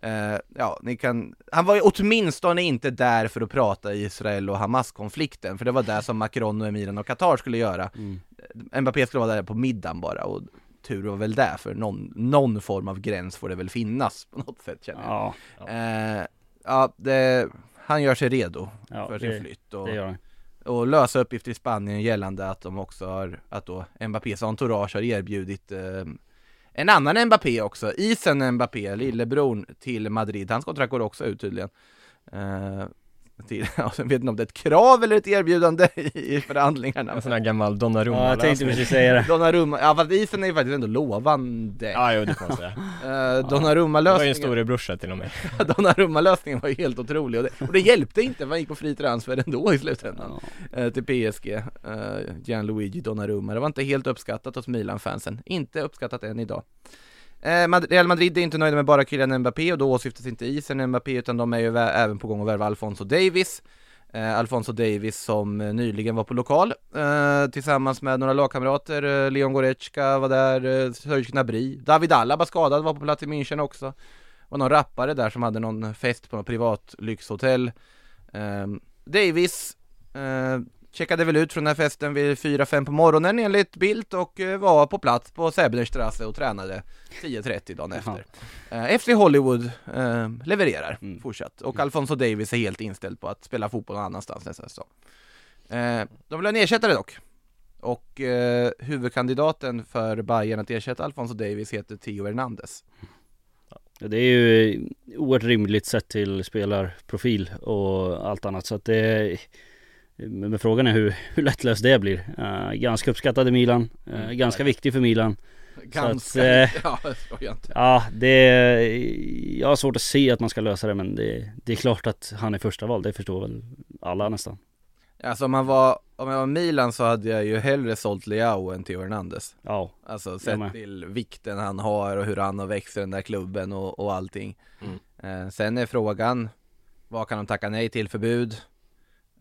Eh, ja, ni kan, han var ju åtminstone inte där för att prata Israel och Hamas-konflikten, för det var det som Macron och emiren av Qatar skulle göra. Mm. Mbappé skulle vara där på middagen bara och tur var väl det, för någon, någon form av gräns får det väl finnas på något sätt känner jag. Ja, Eh, ja, det, han gör sig redo ja för sin det, flytt och, och lösa uppgifter i Spanien gällande att de också har, att då Mbappés entourage har erbjudit eh, en annan Mbappé också, Isen Mbappé, lillebror till Madrid, hans kontrakt går också ut tydligen. Eh, ja, jag vet inte om det är ett krav eller ett erbjudande i förhandlingarna. En sån här gammal Donnarumma Ja jag tänkte precis säga det Donnarumma, ja fast isen är ju faktiskt ändå lovande. Ja, jo det får man säga. Eh, Det var ju en Donnarumma-lösningen storebrorsa till och med. Donnarumma-lösningen var ju helt otrolig och det, och det hjälpte inte, han gick på fri transfer ändå i slutändan eh, till PSG, eh, Gianluigi Donnarumma. Det var inte helt uppskattat hos Milan-fansen, inte uppskattat än idag. Eh, Real Madrid är inte nöjda med bara killen Mbappé och då åsyftas inte isen Mbappé utan de är ju även på gång att värva Alfonso Davis. Eh, Alfonso Davis som nyligen var på lokal eh, tillsammans med några lagkamrater, Leon Goretzka var där, Serge Gnabry, David Alaba skadad var på plats i München också. Det var någon rappare där som hade någon fest på något privat lyxhotell. Davis, checkade väl ut från den här festen vid 4-5 på morgonen enligt Bildt och eh, var på plats på Säbenerstrasse och tränade 10.30 dagen efter. Eh, FC Hollywood eh, levererar Mm. fortsatt och Alfonso Davis är helt inställd på att spela fotboll någon annanstans nästa säsong. Eh, de vill ha en ersättare dock. Och eh, huvudkandidaten för Bayern att ersätta Alfonso Davis heter Theo Hernandez. Ja, Det är ju oerhört rimligt sett till spelarprofil och allt annat så att det men frågan är hur, hur lättlöst det blir. Eh, ganska uppskattad i Milan, eh, Mm, ganska verkligen. viktig för Milan. Ganska, att, eh, ja, det jag inte. Ja, det, jag har svårt att se att man ska lösa det men det, det är klart att han är första val, det förstår väl alla nästan. Alltså om man var, om jag var Milan så hade jag ju hellre sålt Leao än Theo Hernandez. Ja, Alltså sett till vikten han har och hur han har växt i den där klubben och, och allting. Mm. Sen är frågan, vad kan de tacka nej till för bud?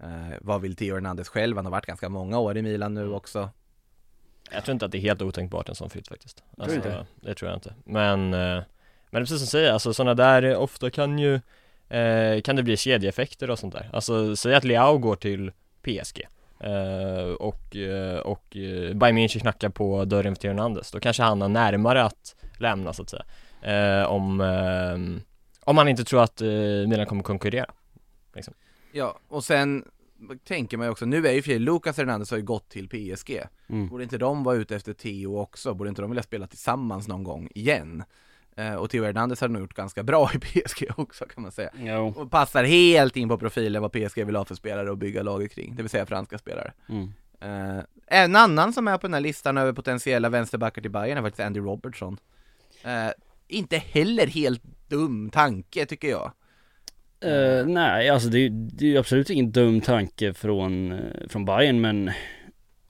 Eh, vad vill Theo Hernandez själv? Han har varit ganska många år i Milan nu också. Jag tror inte att det är helt otänkbart en sån flytt faktiskt. Tror alltså, inte? Det tror jag inte. Men, eh, men precis som du säger, alltså sådana där eh, ofta kan ju eh, Kan det bli kedjeeffekter och sånt där. Alltså säg att Leao går till PSG eh, och, eh, och Bayern München knackar på dörren för Theo Hernandez. Då kanske han har närmare att lämna så att säga. Eh, Om, om man inte tror att Milan kommer konkurrera Ja, och sen tänker man ju också, nu är ju för Lucas Hernandez har ju gått till PSG. mm. Borde inte de vara ute efter Theo också? Borde inte de vilja spela tillsammans någon gång igen? Eh, och Theo Hernandez har nog gjort ganska bra i PSG också kan man säga. Jo. Och passar helt in på profilen vad PSG vill ha för spelare och bygga laget kring, det vill säga franska spelare. Mm. Eh, en annan som är på den här listan över potentiella vänsterbackar till Bayern är faktiskt Andy Robertson. Eh, inte heller helt dum tanke tycker jag. Eh, nej, alltså det, är- det är ju absolut ingen dum tanke från, eh, från Bayern men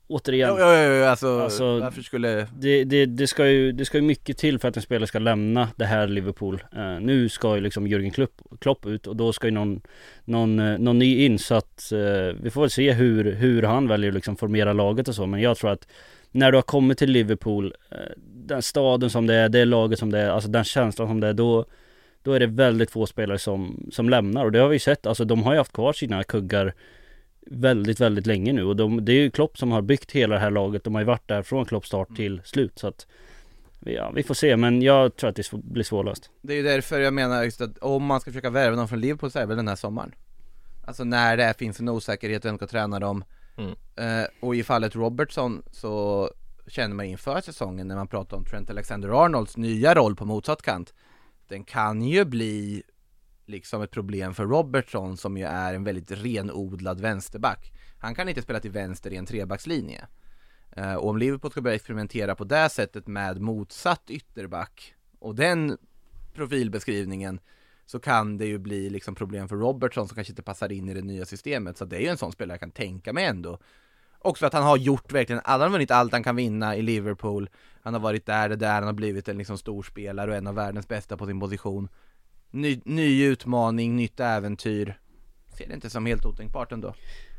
återigen, Jo, jo, jo, alltså, Alltså, varför skulle... det, det, det, ska ju, det ska ju mycket till för att en spelare ska lämna det här Liverpool. Eh, nu ska ju liksom Jürgen Klopp, Klopp ut och då ska ju någon, någon, någon ny in så att eh, vi får väl se hur, hur han väljer att liksom formera laget och så men jag tror att när du har kommit till Liverpool, den staden som det är, det laget som det är, alltså den känslan som det är, då då är det väldigt få spelare som, som lämnar. Och det har vi sett, alltså de har ju haft kvar sina kuggar väldigt, väldigt länge nu. Och de, det är ju Klopp som har byggt hela det här laget. De har ju varit där från Klopps start till slut. Så att Ja, vi får se. Men jag tror att det blir svårlöst. Det är ju därför jag menar just att om man ska försöka värva någon från Liverpool så är det väl den här sommaren. Alltså när det finns en osäkerhet, vem ska träna dem. Mm. eh, Och i fallet Robertson så känner man inför säsongen när man pratar om Trent Alexander-Arnolds nya roll på motsatt kant den kan ju bli liksom ett problem för Robertson som ju är en väldigt renodlad vänsterback Han kan inte spela till vänster i en trebackslinje eh, Och om Liverpool ska börja experimentera på det sättet med motsatt ytterback och den profilbeskrivningen så kan det ju bli liksom problem för Robertson som kanske inte passar in i det nya systemet. Så det är ju en sån spelare jag kan tänka mig ändå. Också att han har gjort verkligen, han har vunnit allt han kan vinna i Liverpool. Han har varit där, det där, han har blivit en liksom stor spelare och en av världens bästa på sin position. Ny, ny utmaning, nytt äventyr. Ser det inte som helt otänkbart ändå.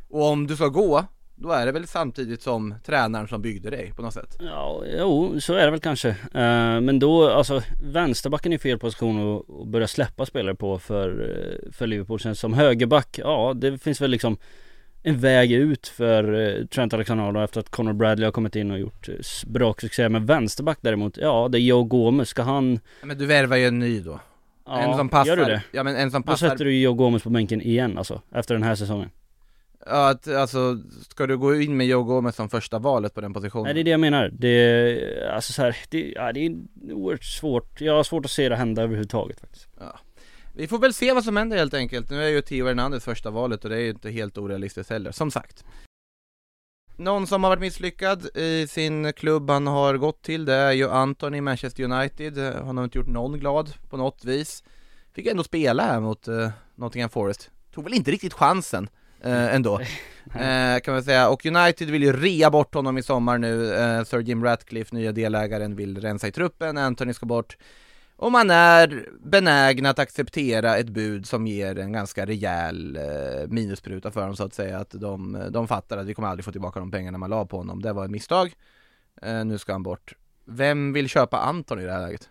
Och om du ska gå, då är det väl samtidigt som tränaren som byggde dig på något sätt. Ja, jo, så är det väl kanske. Eh, men då, alltså vänsterbacken är fel position att, att börja släppa spelare på för, eh, för Liverpool. Sen som högerback, ja det finns väl liksom en väg ut för eh, Trent Alexander-Arnold efter att Conor Bradley har kommit in och gjort eh, bra succé. Men vänsterback däremot, ja det är Joe Gomez. Ska han... Men du värvar ju en ny då. Ja, en som passar. gör du det? Ja men en som Då passar. sätter du Joe Gomez på bänken igen alltså, efter den här säsongen. Ja, att, alltså, ska du gå in med Joe Gomez som första valet på den positionen? Nej det är det jag menar. Det är, alltså så här, det, ja, det är oerhört svårt. Jag har svårt att se det hända överhuvudtaget faktiskt. Vi får väl se vad som händer helt enkelt. Nu är ju Theo Hernandez första valet och det är ju inte helt orealistiskt heller, som sagt. Någon som har varit misslyckad i sin klubb han har gått till, det är ju Anton i Manchester United. Han har inte gjort någon glad på något vis. Fick ändå spela här mot uh, Nottingham Forest. Tog väl inte riktigt chansen eh, ändå, eh, kan man säga. Och United vill ju rea bort honom i sommar nu. Eh, Sir Jim Ratcliffe, nya delägaren, vill rensa i truppen. Anthony ska bort. Och man är benägen att acceptera ett bud som ger en ganska rejäl eh, minusspruta för dem så att säga. Att de, de fattar att vi kommer aldrig få tillbaka de pengarna man la på honom. Det var ett misstag. Eh, nu ska han bort. Vem vill köpa Anton i det här läget?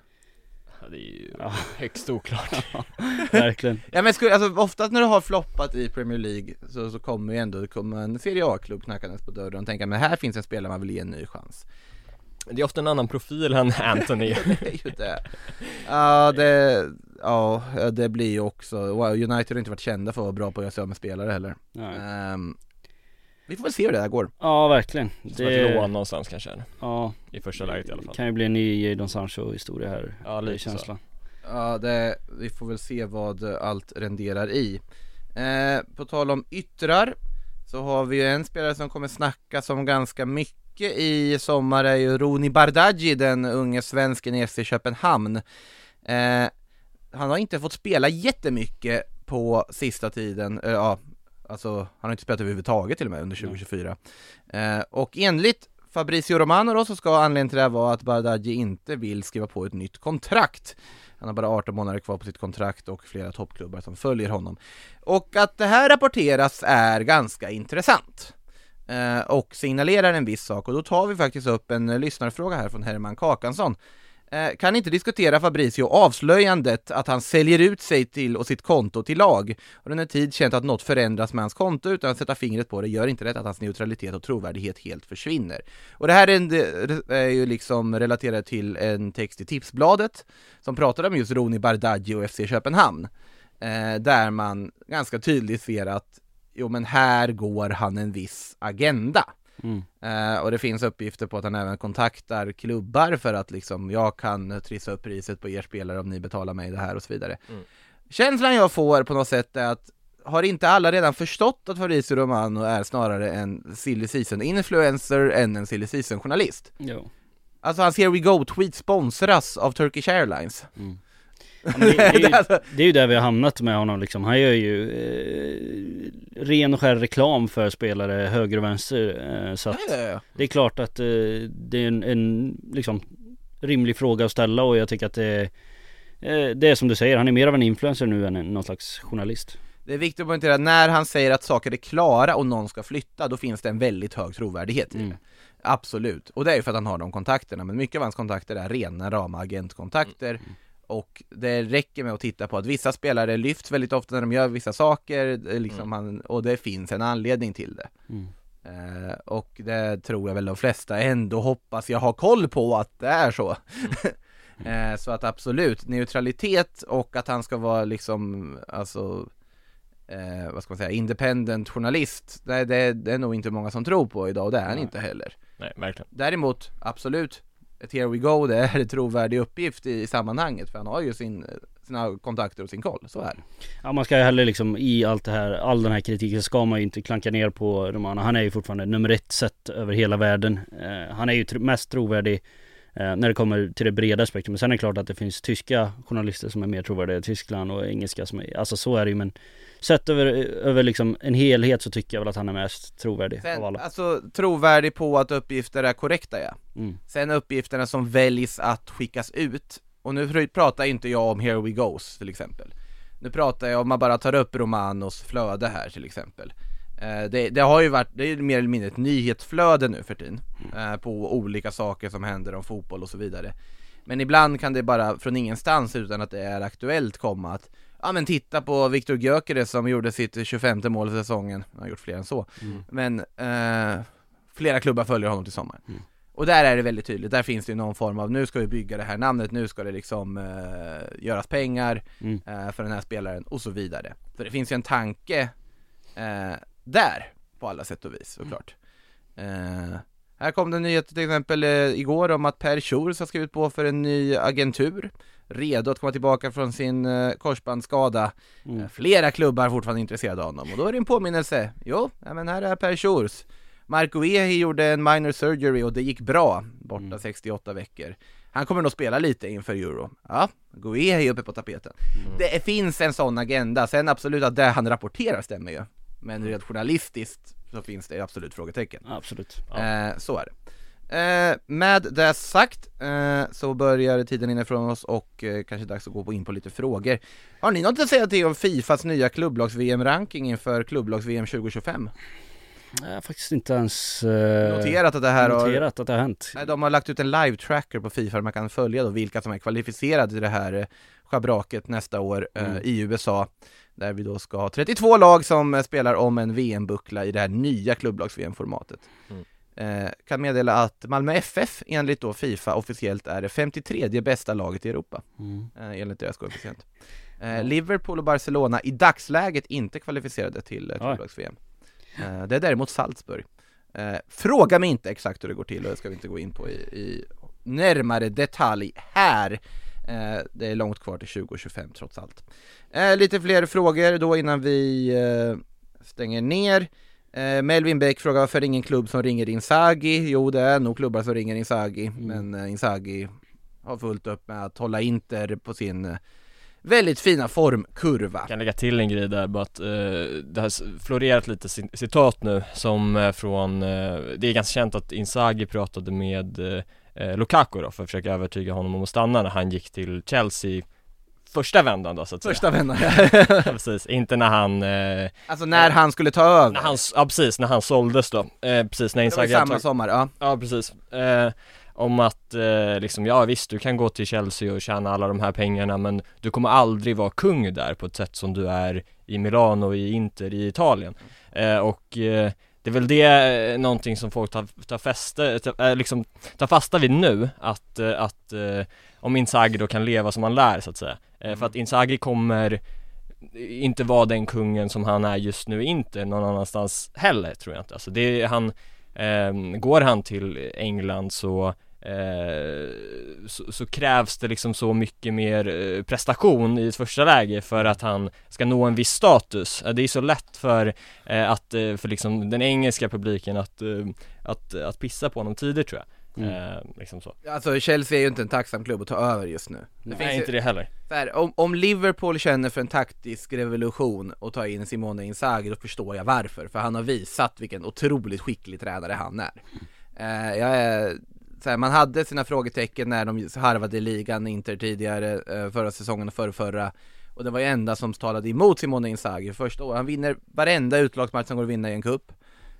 Ja, det är ju Ja. högst oklart. Verkligen. Ja men skulle, alltså oftast när du har floppat i Premier League så, så kommer ju ändå, kommer en Serie A-klubb knackandes på dörren och tänka men här finns en spelare man vill ge en ny chans Det är ofta en annan profil än Anthony. Det är ju det Ja det, ja det blir ju också, wow, United har inte varit kända för att vara bra på att göra sig av med spelare heller. Ehm, Vi får väl se hur det här går Ja verkligen. Som ett lån någonstans kanske, Ja, i första läget i alla fall. kan ju bli en ny Jadon Sancho historia här. Ja, det är lite så. känslan. Ja, det, vi får väl se vad allt renderar i. Eh, på tal om yttrar så har vi ju en spelare som kommer snacka som ganska mycket i sommar är ju Roni Bardghji, den unge svensken i FC Köpenhamn. Eh, han har inte fått spela jättemycket på sista tiden, eh, ja, alltså han har inte spelat överhuvudtaget till och med under 2024. Eh, och enligt Fabrizio Romano då så ska anledningen till det här vara att Bardghji inte vill skriva på ett nytt kontrakt. Han har bara 18 månader kvar på sitt kontrakt och flera toppklubbar som följer honom. Och att det här rapporteras är ganska intressant. Eh, och signalerar en viss sak och då tar vi faktiskt upp en eh, lyssnarfråga här från Herman Kakansson. Eh, kan inte diskutera Fabricio avslöjandet att han säljer ut sig till och sitt konto till lag och under tid känt att något förändras med hans konto utan att sätta fingret på det gör inte det att hans neutralitet och trovärdighet helt försvinner. Och det här är, en, är ju liksom relaterat till en text i Tipsbladet som pratade om just Roni Bardghji och FC Köpenhamn eh, där man ganska tydligt ser att jo men här går han en viss agenda. Mm. Eh, och det finns uppgifter på att han även kontaktar klubbar för att liksom, jag kan trissa upp priset på er spelare om ni betalar mig det här och så vidare. Mm. Känslan jag får på något sätt är att har inte alla redan förstått att Fabrizio Romano är snarare en silly season influencer än en silly season journalist? Jo. Alltså hans Here We Go-tweet sponsras av Turkish Airlines. Mm. Ja, det, det, är ju, Alltså- det är ju där vi har hamnat med honom liksom. Han gör ju eh, ren och skär reklam för spelare höger och vänster. Eh, så att Ja, ja, det är klart att eh, det är en, en liksom rimlig fråga att ställa och jag tycker att det eh, det är som du säger, han är mer av en influencer nu än en, någon slags journalist. Det är viktigt att poängtera, när han säger att saker är klara och någon ska flytta, då finns det en väldigt hög trovärdighet i Mm. det. Absolut, och det är ju för att han har de kontakterna, men mycket av hans kontakter är rena rama agentkontakter Mm. Och det räcker med att titta på att vissa spelare lyfts väldigt ofta när de gör vissa saker, eh, liksom Mm. han, och det finns en anledning till det. Mm. Eh, och det tror jag väl de flesta ändå hoppas jag har koll på att det är så. eh, så att absolut, neutralitet och att han ska vara liksom, alltså eh, vad ska man säga, independent journalist, det, det, det är nog inte många som tror på idag och det är han Nej. inte heller. Nej, verkligen. Däremot, absolut, ett here we go, det är en trovärdig uppgift i sammanhanget för han har ju sin, sina kontakter och sin koll, så är det. Ja man ska ju heller liksom i allt det här, all den här kritiken ska man ju inte klanka ner på Romano. Han är ju fortfarande nummer ett sett över hela världen. Eh, han är ju tr- mest trovärdig eh, när det kommer till det breda spektrumet. Sen är det klart att det finns tyska journalister som är mer trovärdiga i Tyskland och engelska som är, alltså så är det ju men Sett över, över liksom en helhet så tycker jag väl att han är mest trovärdig Sen, av alla. alltså trovärdig på att uppgifter är korrekta ja. Mm. Sen uppgifterna som väljs att skickas ut, och nu pr- pratar inte jag om Here We Goes till exempel. Nu pratar jag om man bara tar upp Romanos flöde här till exempel. Eh, det, det har ju varit, det är mer eller mindre ett nyhetsflöde nu för tiden. Eh, på olika saker som händer om fotboll och så vidare. Men ibland kan det bara från ingenstans utan att det är aktuellt komma att Ja men titta på Viktor Gyökeres som gjorde sitt 25 mål i säsongen, han har gjort fler än så. Mm. Men eh, flera klubbar följer honom till sommaren. Mm. Och där är det väldigt tydligt, där finns det ju någon form av nu ska vi bygga det här namnet, nu ska det liksom eh, göras pengar Mm. eh, för den här spelaren och så vidare. För det finns ju en tanke eh, där på alla sätt och vis såklart. Eh, här kom det en nyhet till exempel eh, igår om att Per Schurz har skrivit på för en ny agentur. Redo att komma tillbaka från sin eh, korsbandsskada. Mm. Eh, Flera klubbar är fortfarande intresserade av honom och då är det en påminnelse. Jo, ja, men här är Per Schurz. Marco Ehi gjorde en minor surgery och det gick bra, borta Mm. 68 veckor. Han kommer nog spela lite inför Euro. Ja, Guehi är uppe på tapeten. Det finns en sån agenda, sen absolut att det han rapporterar stämmer ju. Men rent journalistiskt så finns det absolut frågetecken. Absolut. Eh, så är det. Eh, med det sagt eh, så börjar tiden inifrån oss och eh, kanske dags att gå in på lite frågor. Har ni något att säga till om Fifas nya klubblags-VM-ranking inför klubblags-VM 2025? Jag har faktiskt inte ens eh, Noterat att det här har noterat att det har hänt. Nej, de har lagt ut en live-tracker på Fifa där man kan följa då vilka som är kvalificerade till det här eh, schabraket nästa år eh, Mm. i USA. Där vi då ska ha 32 lag som eh, spelar om en VM-buckla i det här nya klubblags-VM-formatet. Eh, kan meddela att Malmö FF enligt då Fifa officiellt är det 53 bästa laget i Europa. Mm. Eh, enligt deras koefficient. Eh, Liverpool och Barcelona i dagsläget inte kvalificerade till eh, klubblags-VM. Eh, det är däremot Salzburg. Eh, fråga mig inte exakt hur det går till och det ska vi inte gå in på i, i närmare detalj här. Eh, det är långt kvar till 2025 trots allt. Lite fler frågor då innan vi stänger ner. Eh, Melvin Bäck frågar varför ingen klubb som ringer Inzaghi? Jo, det är nog klubbar som ringer Inzaghi, men eh, Inzaghi har fullt upp med att hålla Inter på sin eh, väldigt fina formkurva. Jag kan lägga till en grej där bara att eh, det har florerat lite ci- citat nu som eh, från, eh, det är ganska känt att Inzaghi pratade med eh, eh, Lukaku då för att försöka övertyga honom om att stanna när han gick till Chelsea första vändan då så att Första säga. vändan. ja, precis, inte när han eh, Alltså när han skulle ta över. när han, ja precis, när han såldes då, eh, precis när det var Inzaghi samma sommar, ja. Ja precis, eh, om att eh, liksom, ja visst du kan gå till Chelsea och tjäna alla de här pengarna men du kommer aldrig vara kung där på ett sätt som du är i Milano i Inter i Italien eh, och eh, det är väl det, eh, någonting som folk tar, tar fäste, tar, eh, liksom tar fasta vid nu att, eh, att om Inzaghi då kan leva som han lär så att säga eh, för att Inzaghi kommer inte vara den kungen som han är just nu inte någon annanstans heller tror jag inte alltså det är han Ehm, går han till England så, eh, så, så krävs det liksom så mycket mer eh, prestation i ett första läge för att han ska nå en viss status. Eh, Det är så lätt för eh, att, eh, för liksom den engelska publiken att, eh, att, att pissa på honom tidigt tror jag. Eh, liksom så. Alltså Chelsea är ju inte en tacksam klubb att ta över just nu. Det Nej, finns ju- inte det heller. Här, om, om Liverpool känner för en taktisk revolution och ta in Simone Inzaghi, då förstår jag varför. För han har visat vilken otroligt skicklig tränare han är. Eh, jag är så här, man hade sina frågetecken när de harvade i ligan, Inter tidigare, eh, förra säsongen och förra, förra. Och det var ju enda som talade emot Simone Inzaghi första året. Han vinner varenda utlagsmatch som går att vinna i en cup.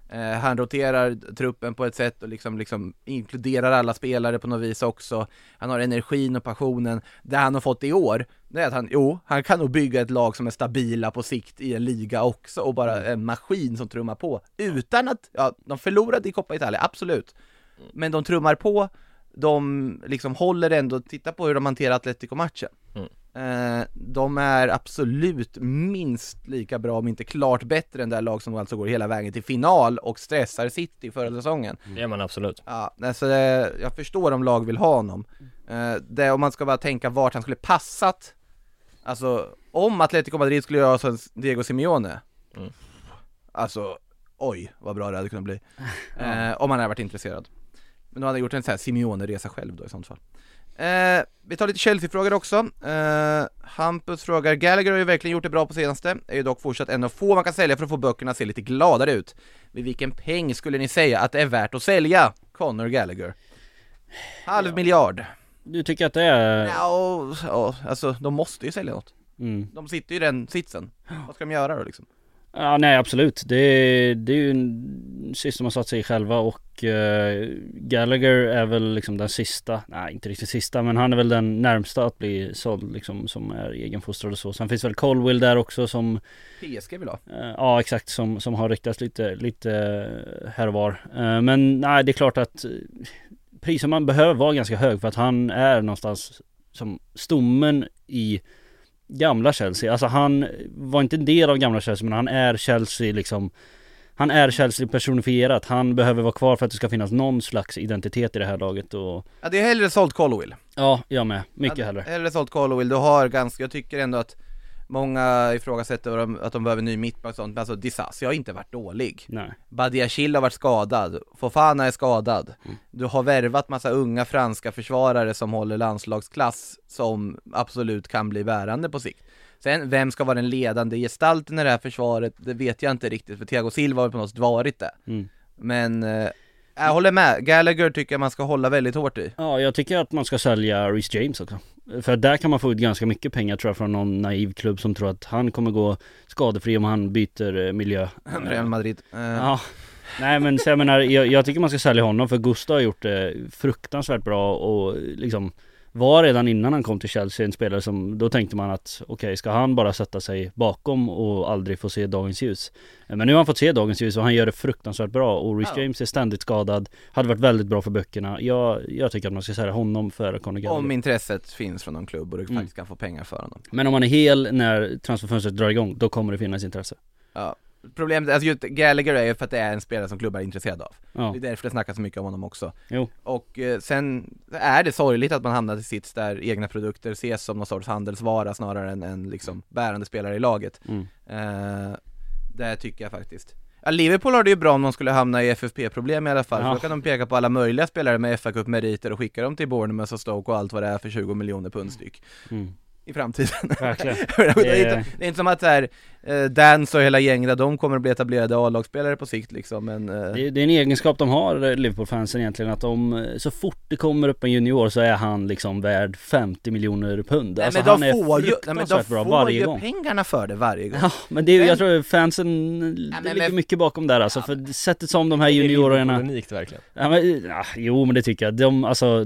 Eh, han roterar truppen på ett sätt och liksom, liksom inkluderar alla spelare på något vis också. Han har energin och passionen. Det han har fått i år, det är att han, jo, han kan nog bygga ett lag som är stabila på sikt i en liga också och bara en maskin som trummar på. Utan att, ja, de förlorade i Coppa Italia, absolut. Men de trummar på, de liksom håller ändå, titta på hur de hanterar Atletico-matchen. Mm. Eh, de är absolut minst lika bra, om inte klart bättre än det här lag som alltså går hela vägen till final och stressar City förra säsongen. Det är man absolut. Ja, alltså det, jag förstår om lag vill ha honom. Eh, det, om man ska bara tänka vart han skulle passat, alltså om Atletico Madrid skulle göra som Diego Simeone, Mm. alltså oj vad bra det hade kunnat bli. Eh, om han hade varit intresserad. Men då hade han gjort en sån här Simeone-resa själv då i sånt fall. Eh, vi tar lite Chelsea-frågor också. Eh, Hampus frågar, Gallagher har ju verkligen gjort det bra på senaste, är ju dock fortsatt en av få man kan sälja för att få böckerna att se lite gladare ut. Vid vilken peng skulle ni säga att det är värt att sälja Conor Gallagher? Halv miljard. Du tycker att det är... Ja, ja, alltså de måste ju sälja något. Mm. De sitter ju i den sitsen. Vad ska de göra då liksom? Ja nej absolut. Det, det är ju en sist de har satt sig i själva och eh, Gallagher är väl liksom den sista, nej inte riktigt sista men han är väl den närmsta att bli såld liksom som är egenfostrad och så. Sen finns väl Colwill där också som PSG vill ha. Eh, Ja exakt som, som har ryktats lite, lite här och var. Eh, Men nej det är klart att priset man behöver vara ganska hög för att han är någonstans som stommen i gamla Chelsea. Alltså han var inte en del av gamla Chelsea men han är Chelsea liksom han är Chelsea personifierat. Han behöver vara kvar för att det ska finnas någon slags identitet i det här laget och Ja, det är hellre sålt Colwill. Ja, jag med. Mycket Ja, hellre. Hellre sålt Colwill, du har ganska, jag tycker ändå att Många ifrågasätter att de behöver ny mittback och sånt, men alltså Disasi har inte varit dålig Nej. Badiashil har varit skadad, Fofana är skadad Mm. Du har värvat massa unga franska försvarare som håller landslagsklass Som absolut kan bli bärande på sikt Sen, vem ska vara den ledande gestalten i det här försvaret? Det vet jag inte riktigt, för Thiago Silva har på något sätt varit det Mm. Men, eh, jag håller med, Gallagher tycker jag man ska hålla väldigt hårt i. Ja, jag tycker att man ska sälja Reece James också. För där kan man få ut ganska mycket pengar tror jag från någon naiv klubb som tror att han kommer gå skadefri om han byter eh, miljö. Real Madrid. Eh, Ja, Nej men så jag menar, jag, jag tycker man ska sälja honom för Gustav har gjort det fruktansvärt bra och liksom var redan innan han kom till Chelsea en spelare som, då tänkte man att okej, ska han bara sätta sig bakom och aldrig få se dagens ljus? Men nu har han fått se dagens ljus och han gör det fruktansvärt bra och Rhys Ja. James är ständigt skadad, hade varit väldigt bra för böckerna. Jag, jag tycker att man ska sälja honom före Conor Gallagher. Om intresset finns från någon klubb och du Mm. faktiskt kan få pengar för honom. Men om han är hel när transferfönstret drar igång, då kommer det finnas intresse. Ja. Problemet, alltså just Gallagher är ju för att det är en spelare som klubbar är intresserade av. Ja. Det är därför det snackas så mycket om honom också. Jo. Och eh, sen är det sorgligt att man hamnar i sits där egna produkter ses som någon sorts handelsvara snarare än en liksom bärande spelare i laget. Mm. Eh, det tycker jag faktiskt. Ja, Liverpool har det ju bra om de skulle hamna i FFP-problem i alla fall, Ja. för då kan de peka på alla möjliga spelare med fa Cup-meriter och skicka dem till Bournemouth och Stoke och allt vad det är för 20 miljoner pund styck Mm. I framtiden. Verkligen. det, är Det- inte, det är inte som att så här, eh, Dance och hela gänget, de kommer att bli etablerade A-lagsspelare på sikt liksom, men eh, Det, det är en egenskap de har, eh, Liverpool-fansen egentligen, att de, så fort det kommer upp en junior så är han liksom värd 50 miljoner pund. Nej, alltså men han de är får ju, nej, men de bra får varje ju gång. pengarna för det varje gång. Ja, men det är, ju- Men- jag tror fansen, det men ligger med- mycket bakom där alltså, för sättet som de här Det är juniorerna unikt verkligen. Ja, men, ja, jo men det tycker jag. De, alltså,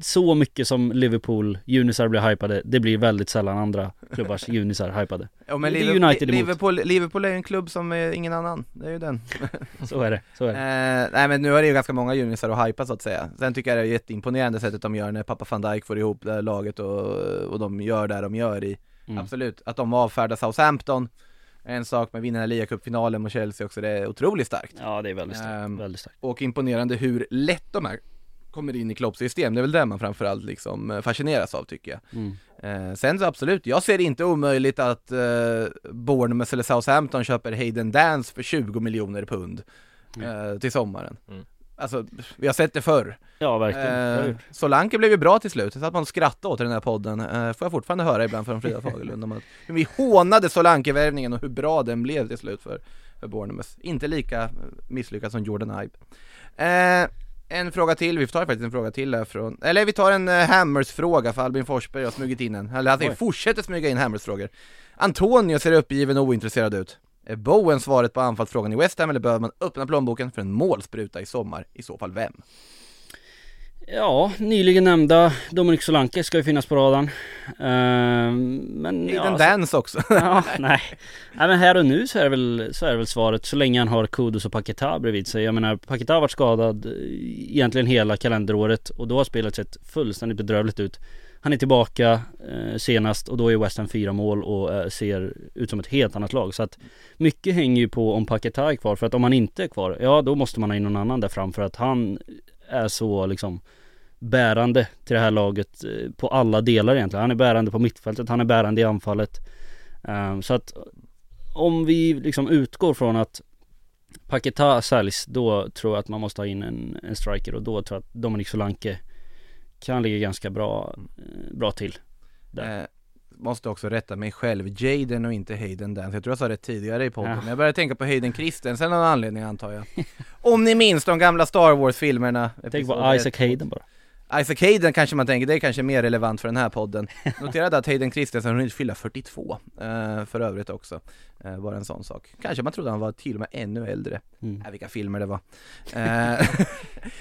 så mycket som Liverpool junisar blir hypade, det blir väldigt sällan andra klubbars junisar hypade. Ja, men är Liverpool, United emot. Liverpool, Liverpool är ju en klubb som är ingen annan, det är ju den. Så är det, så är det. Eh, nej men nu är det ju ganska många junisar att hypa så att säga. Sen tycker jag det är jätteimponerande sättet de gör när pappa van Dijk får ihop det här laget och, och de gör det de gör i. Mm. Absolut, att de avfärdar Southampton är en sak, men vinner Liga-cupfinalen mot Chelsea också, det är otroligt starkt. Ja det är väldigt starkt, Ehm, väldigt starkt. Och imponerande hur lätt de här kommer in i Klopps system, det är väl det man framförallt liksom eh, fascineras av tycker jag. Mm. Eh, sen så absolut, jag ser det inte omöjligt att eh, Bournemouth eller Southampton köper Hayden Dance för 20 miljoner pund eh, till sommaren. Mm. Alltså, vi har sett det förr. Ja verkligen. Eh. Solanke blev ju bra till slut, så att man skrattade åt i den här podden, eh, får jag fortfarande höra ibland från Frida Fagerlund om att hur vi hånade Solanke-värvningen och hur bra den blev till slut för, för Bournemouth. Inte lika eh, misslyckad som Jordan Ibe. Eh, en fråga till, vi tar faktiskt en fråga till här från, eller vi tar en eh, Hammers-fråga för Albin Forsberg har smugit in en, eller han fortsätter smyga in Hammers-frågor. Antonio ser uppgiven och ointresserad ut. Är Bowen svaret på anfallsfrågan i West Ham eller behöver man öppna plånboken för en målspruta i sommar? I så fall vem? Ja, nyligen nämnda Dominic Solanke ska ju finnas på radarn. Ehm, men ja, Hayden så- Dance också. Ja, nej. nej men här och nu så är väl, så är det väl svaret så länge han har Kudus och Paketa bredvid sig. Jag menar Paketa har varit skadad eh, egentligen hela kalenderåret och då har spelet sett fullständigt bedrövligt ut. Han är tillbaka eh, senast och då är West Ham fyra mål och eh, ser ut som ett helt annat lag. Så att mycket hänger ju på om Paketa är kvar för att om han inte är kvar, ja då måste man ha in någon annan där fram för att han är så liksom bärande till det här laget eh, på alla delar egentligen. Han är bärande på mittfältet, han är bärande i anfallet. Ehm, så att om vi liksom utgår från att Paketa säljs, då tror jag att man måste ha in en, en striker och då tror jag att Dominic Solanke kan ligga ganska bra, eh, bra till. Där. Eh, Måste också rätta mig själv, Jaden och inte Hayden Dance. Jag tror jag sa det tidigare i podden, Ja. men jag började tänka på Hayden Christensen av någon anledning antar jag. Om ni minns de gamla Star Wars-filmerna. Tänk på Isaac Hayden bara. Isaac Hayden kanske man tänker, det är kanske mer relevant för den här podden. Noterade att Hayden Christensen hunnit fylla 42, eh, för övrigt också. Eh, bara en sån sak. Kanske man trodde han var till och med ännu äldre. Mm. Äh, vilka filmer det var. Eh,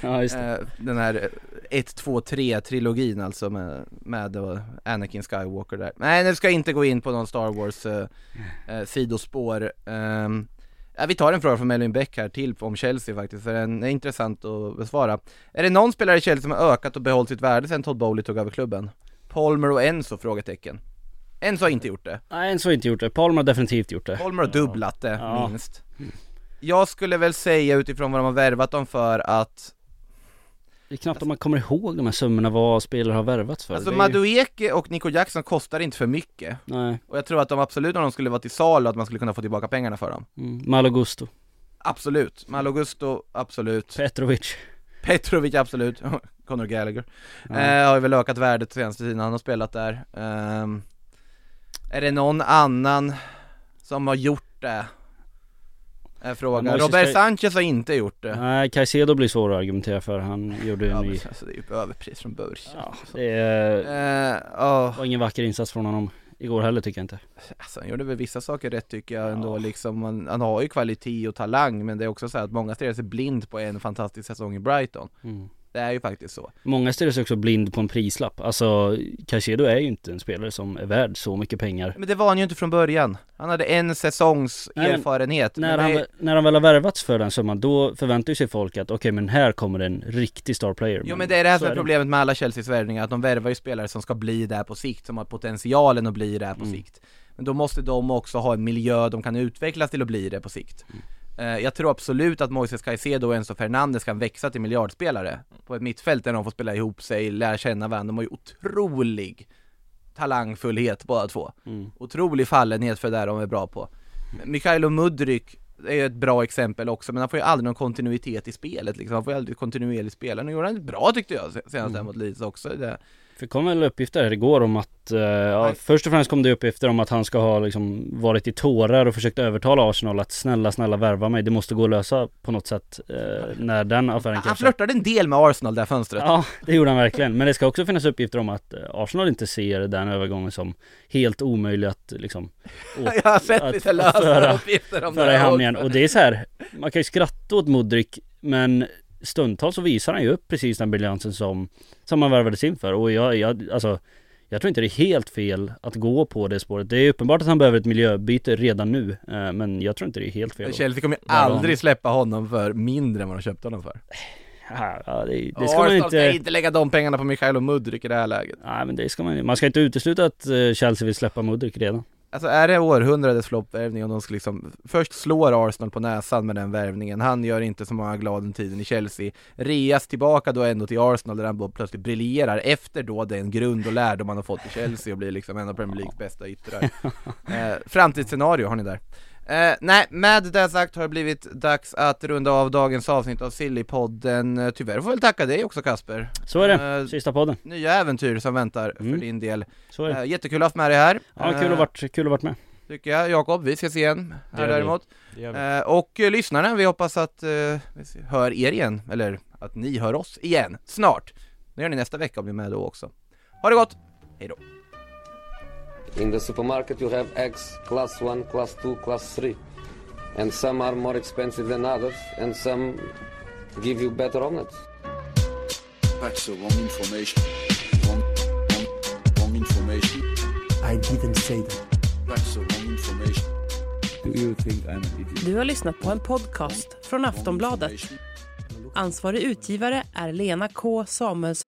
Ja just det. Eh, den här 1, 2, 3 trilogin alltså med, med Anakin Skywalker där. Nej nu ska jag inte gå in på någon Star Wars eh, eh, sidospår. Ehm, ja, vi tar en fråga från Melvin Beck här till om Chelsea faktiskt, för den är intressant att besvara. Är det någon spelare i Chelsea som har ökat och behållit sitt värde sedan Todd Bowley tog över klubben? Palmer och Enzo? Frågetecken. Enzo har inte gjort det. Nej, Enzo har inte gjort det. Palmer har definitivt gjort det. Palmer har dubblat det Ja. minst. Jag skulle väl säga utifrån vad de har värvat dem för att Det är knappt om man kommer ihåg de här summorna vad spelare har värvats för. Alltså ju- Madueke och Nico Jackson kostar inte för mycket Nej. Och jag tror att de absolut om de skulle vara till salu att man skulle kunna få tillbaka pengarna för dem Mm. Malo Gusto. Absolut, Malogusto, absolut Petrovic. Petrovic, absolut Conor Gallagher Ja. eh, Har ju väl ökat värdet senaste tiden han har spelat där Ehm, Är det någon annan som har gjort det? Är frågan. Man måste Robert Sanchez har inte gjort det Nej, Caicedo blir svår att argumentera för. Han gjorde ja, en ny... alltså, Det är ju överpris från början Ja, det är... Eh, ja. var ingen vacker insats från honom igår heller tycker jag inte. Alltså, han gjorde väl vissa saker rätt tycker jag ändå Ja. liksom, han, han har ju kvalitet och talang men det är också så att många stirrar sig blind på en fantastisk säsong i Brighton Mm. Det är ju faktiskt så Många stirrar sig också blind på en prislapp. Alltså Caicedo är ju inte en spelare som är värd så mycket pengar. Men det var han ju inte från början Han hade en säsongs Nej, erfarenhet När han, det, väl- när han väl har värvats för den summan, då förväntar ju sig folk att okej men här kommer en riktig star player. Jo men det är det här som är problemet med alla Chelseas värvningar, att de värvar ju spelare som ska bli där på sikt, som har potentialen att bli där på Mm. sikt Men då måste de också ha en miljö de kan utvecklas till att bli det på sikt Mm. Eh, Jag tror absolut att Moises Caicedo och Enzo Fernandes kan växa till miljardspelare På ett mittfält där de får spela ihop sig, lära känna varandra, de har ju otrolig talangfullhet båda två Mm. Otrolig fallenhet för det där de är bra på Mikhailo Mudryk är ju ett bra exempel också, men han får ju aldrig någon kontinuitet i spelet liksom, han får ju aldrig kontinuerligt spela. Nu gjorde han det bra tyckte jag senast Mm. mot Leeds också. Det, För det kom väl uppgifter här igår om att, eh, ja, först och främst kom det uppgifter om att han ska ha liksom varit i tårar och försökt övertala Arsenal att snälla, snälla värva mig. Det måste gå att lösa på något sätt eh, när den affären han kanske flörtade en del med Arsenal det här fönstret. Ja, det gjorde han verkligen. Men det ska också finnas uppgifter om att eh, Arsenal inte ser den övergången som helt omöjlig att liksom jag har sett att- lite lösa uppgifter om föra i det hamn igen. Och det är så här, man kan ju skratta åt Modric men stundtals så visar han ju upp precis den briljansen som, som han värvades in för. Och jag, jag, alltså jag tror inte det är helt fel att gå på det spåret. Det är uppenbart att han behöver ett miljöbyte redan nu. eh, Men jag tror inte det är helt fel. Chelsea kommer ju aldrig släppa honom för mindre än vad de köpte honom för. Ja, det, det ska man Arsenal inte... ska inte lägga de pengarna på Mikhailo Mudryk i det här läget. Nej men det ska man Man ska inte utesluta att eh, Chelsea vill släppa Modric redan. Alltså är det århundradets floppvärvning om de ska liksom Först slår Arsenal på näsan med den värvningen, han gör inte så många glad den tiden i Chelsea Reas tillbaka då ändå till Arsenal där han då plötsligt briljerar efter då den grund och lärdom han har fått i Chelsea och blir liksom en av Premier Leagues bästa yttrar. Eh, Framtidsscenario har ni där Eh, nej, med det sagt har det blivit dags att runda av dagens avsnitt av Sillypodden Eh, Tyvärr får jag väl tacka dig också Kasper Så är det, Eh, sista podden. Nya äventyr som väntar Mm. för din del Så är det. eh, Jättekul att ha haft med dig här Ja, kul Eh, att varit, kul att varit med. Tycker jag, Jakob, vi ses igen Det här vi. däremot vi. eh, Och eh, lyssnarna, vi hoppas att eh, vi hör er igen, eller att ni hör oss igen, snart Det gör ni nästa vecka om ni är med då också Ha det gott, hejdå! In the supermarket, you have eggs class 1, class 2, class 3. And some are more expensive than others, and some give you better omelets. That's the wrong information. Wrong, wrong, wrong information. I didn't say that. That's the wrong information. Do you think I'm an idiot? Du har lyssnat på en podcast från Aftonbladet. Ansvarig utgivare är Lena K Samuelsson.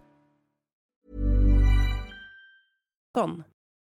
ton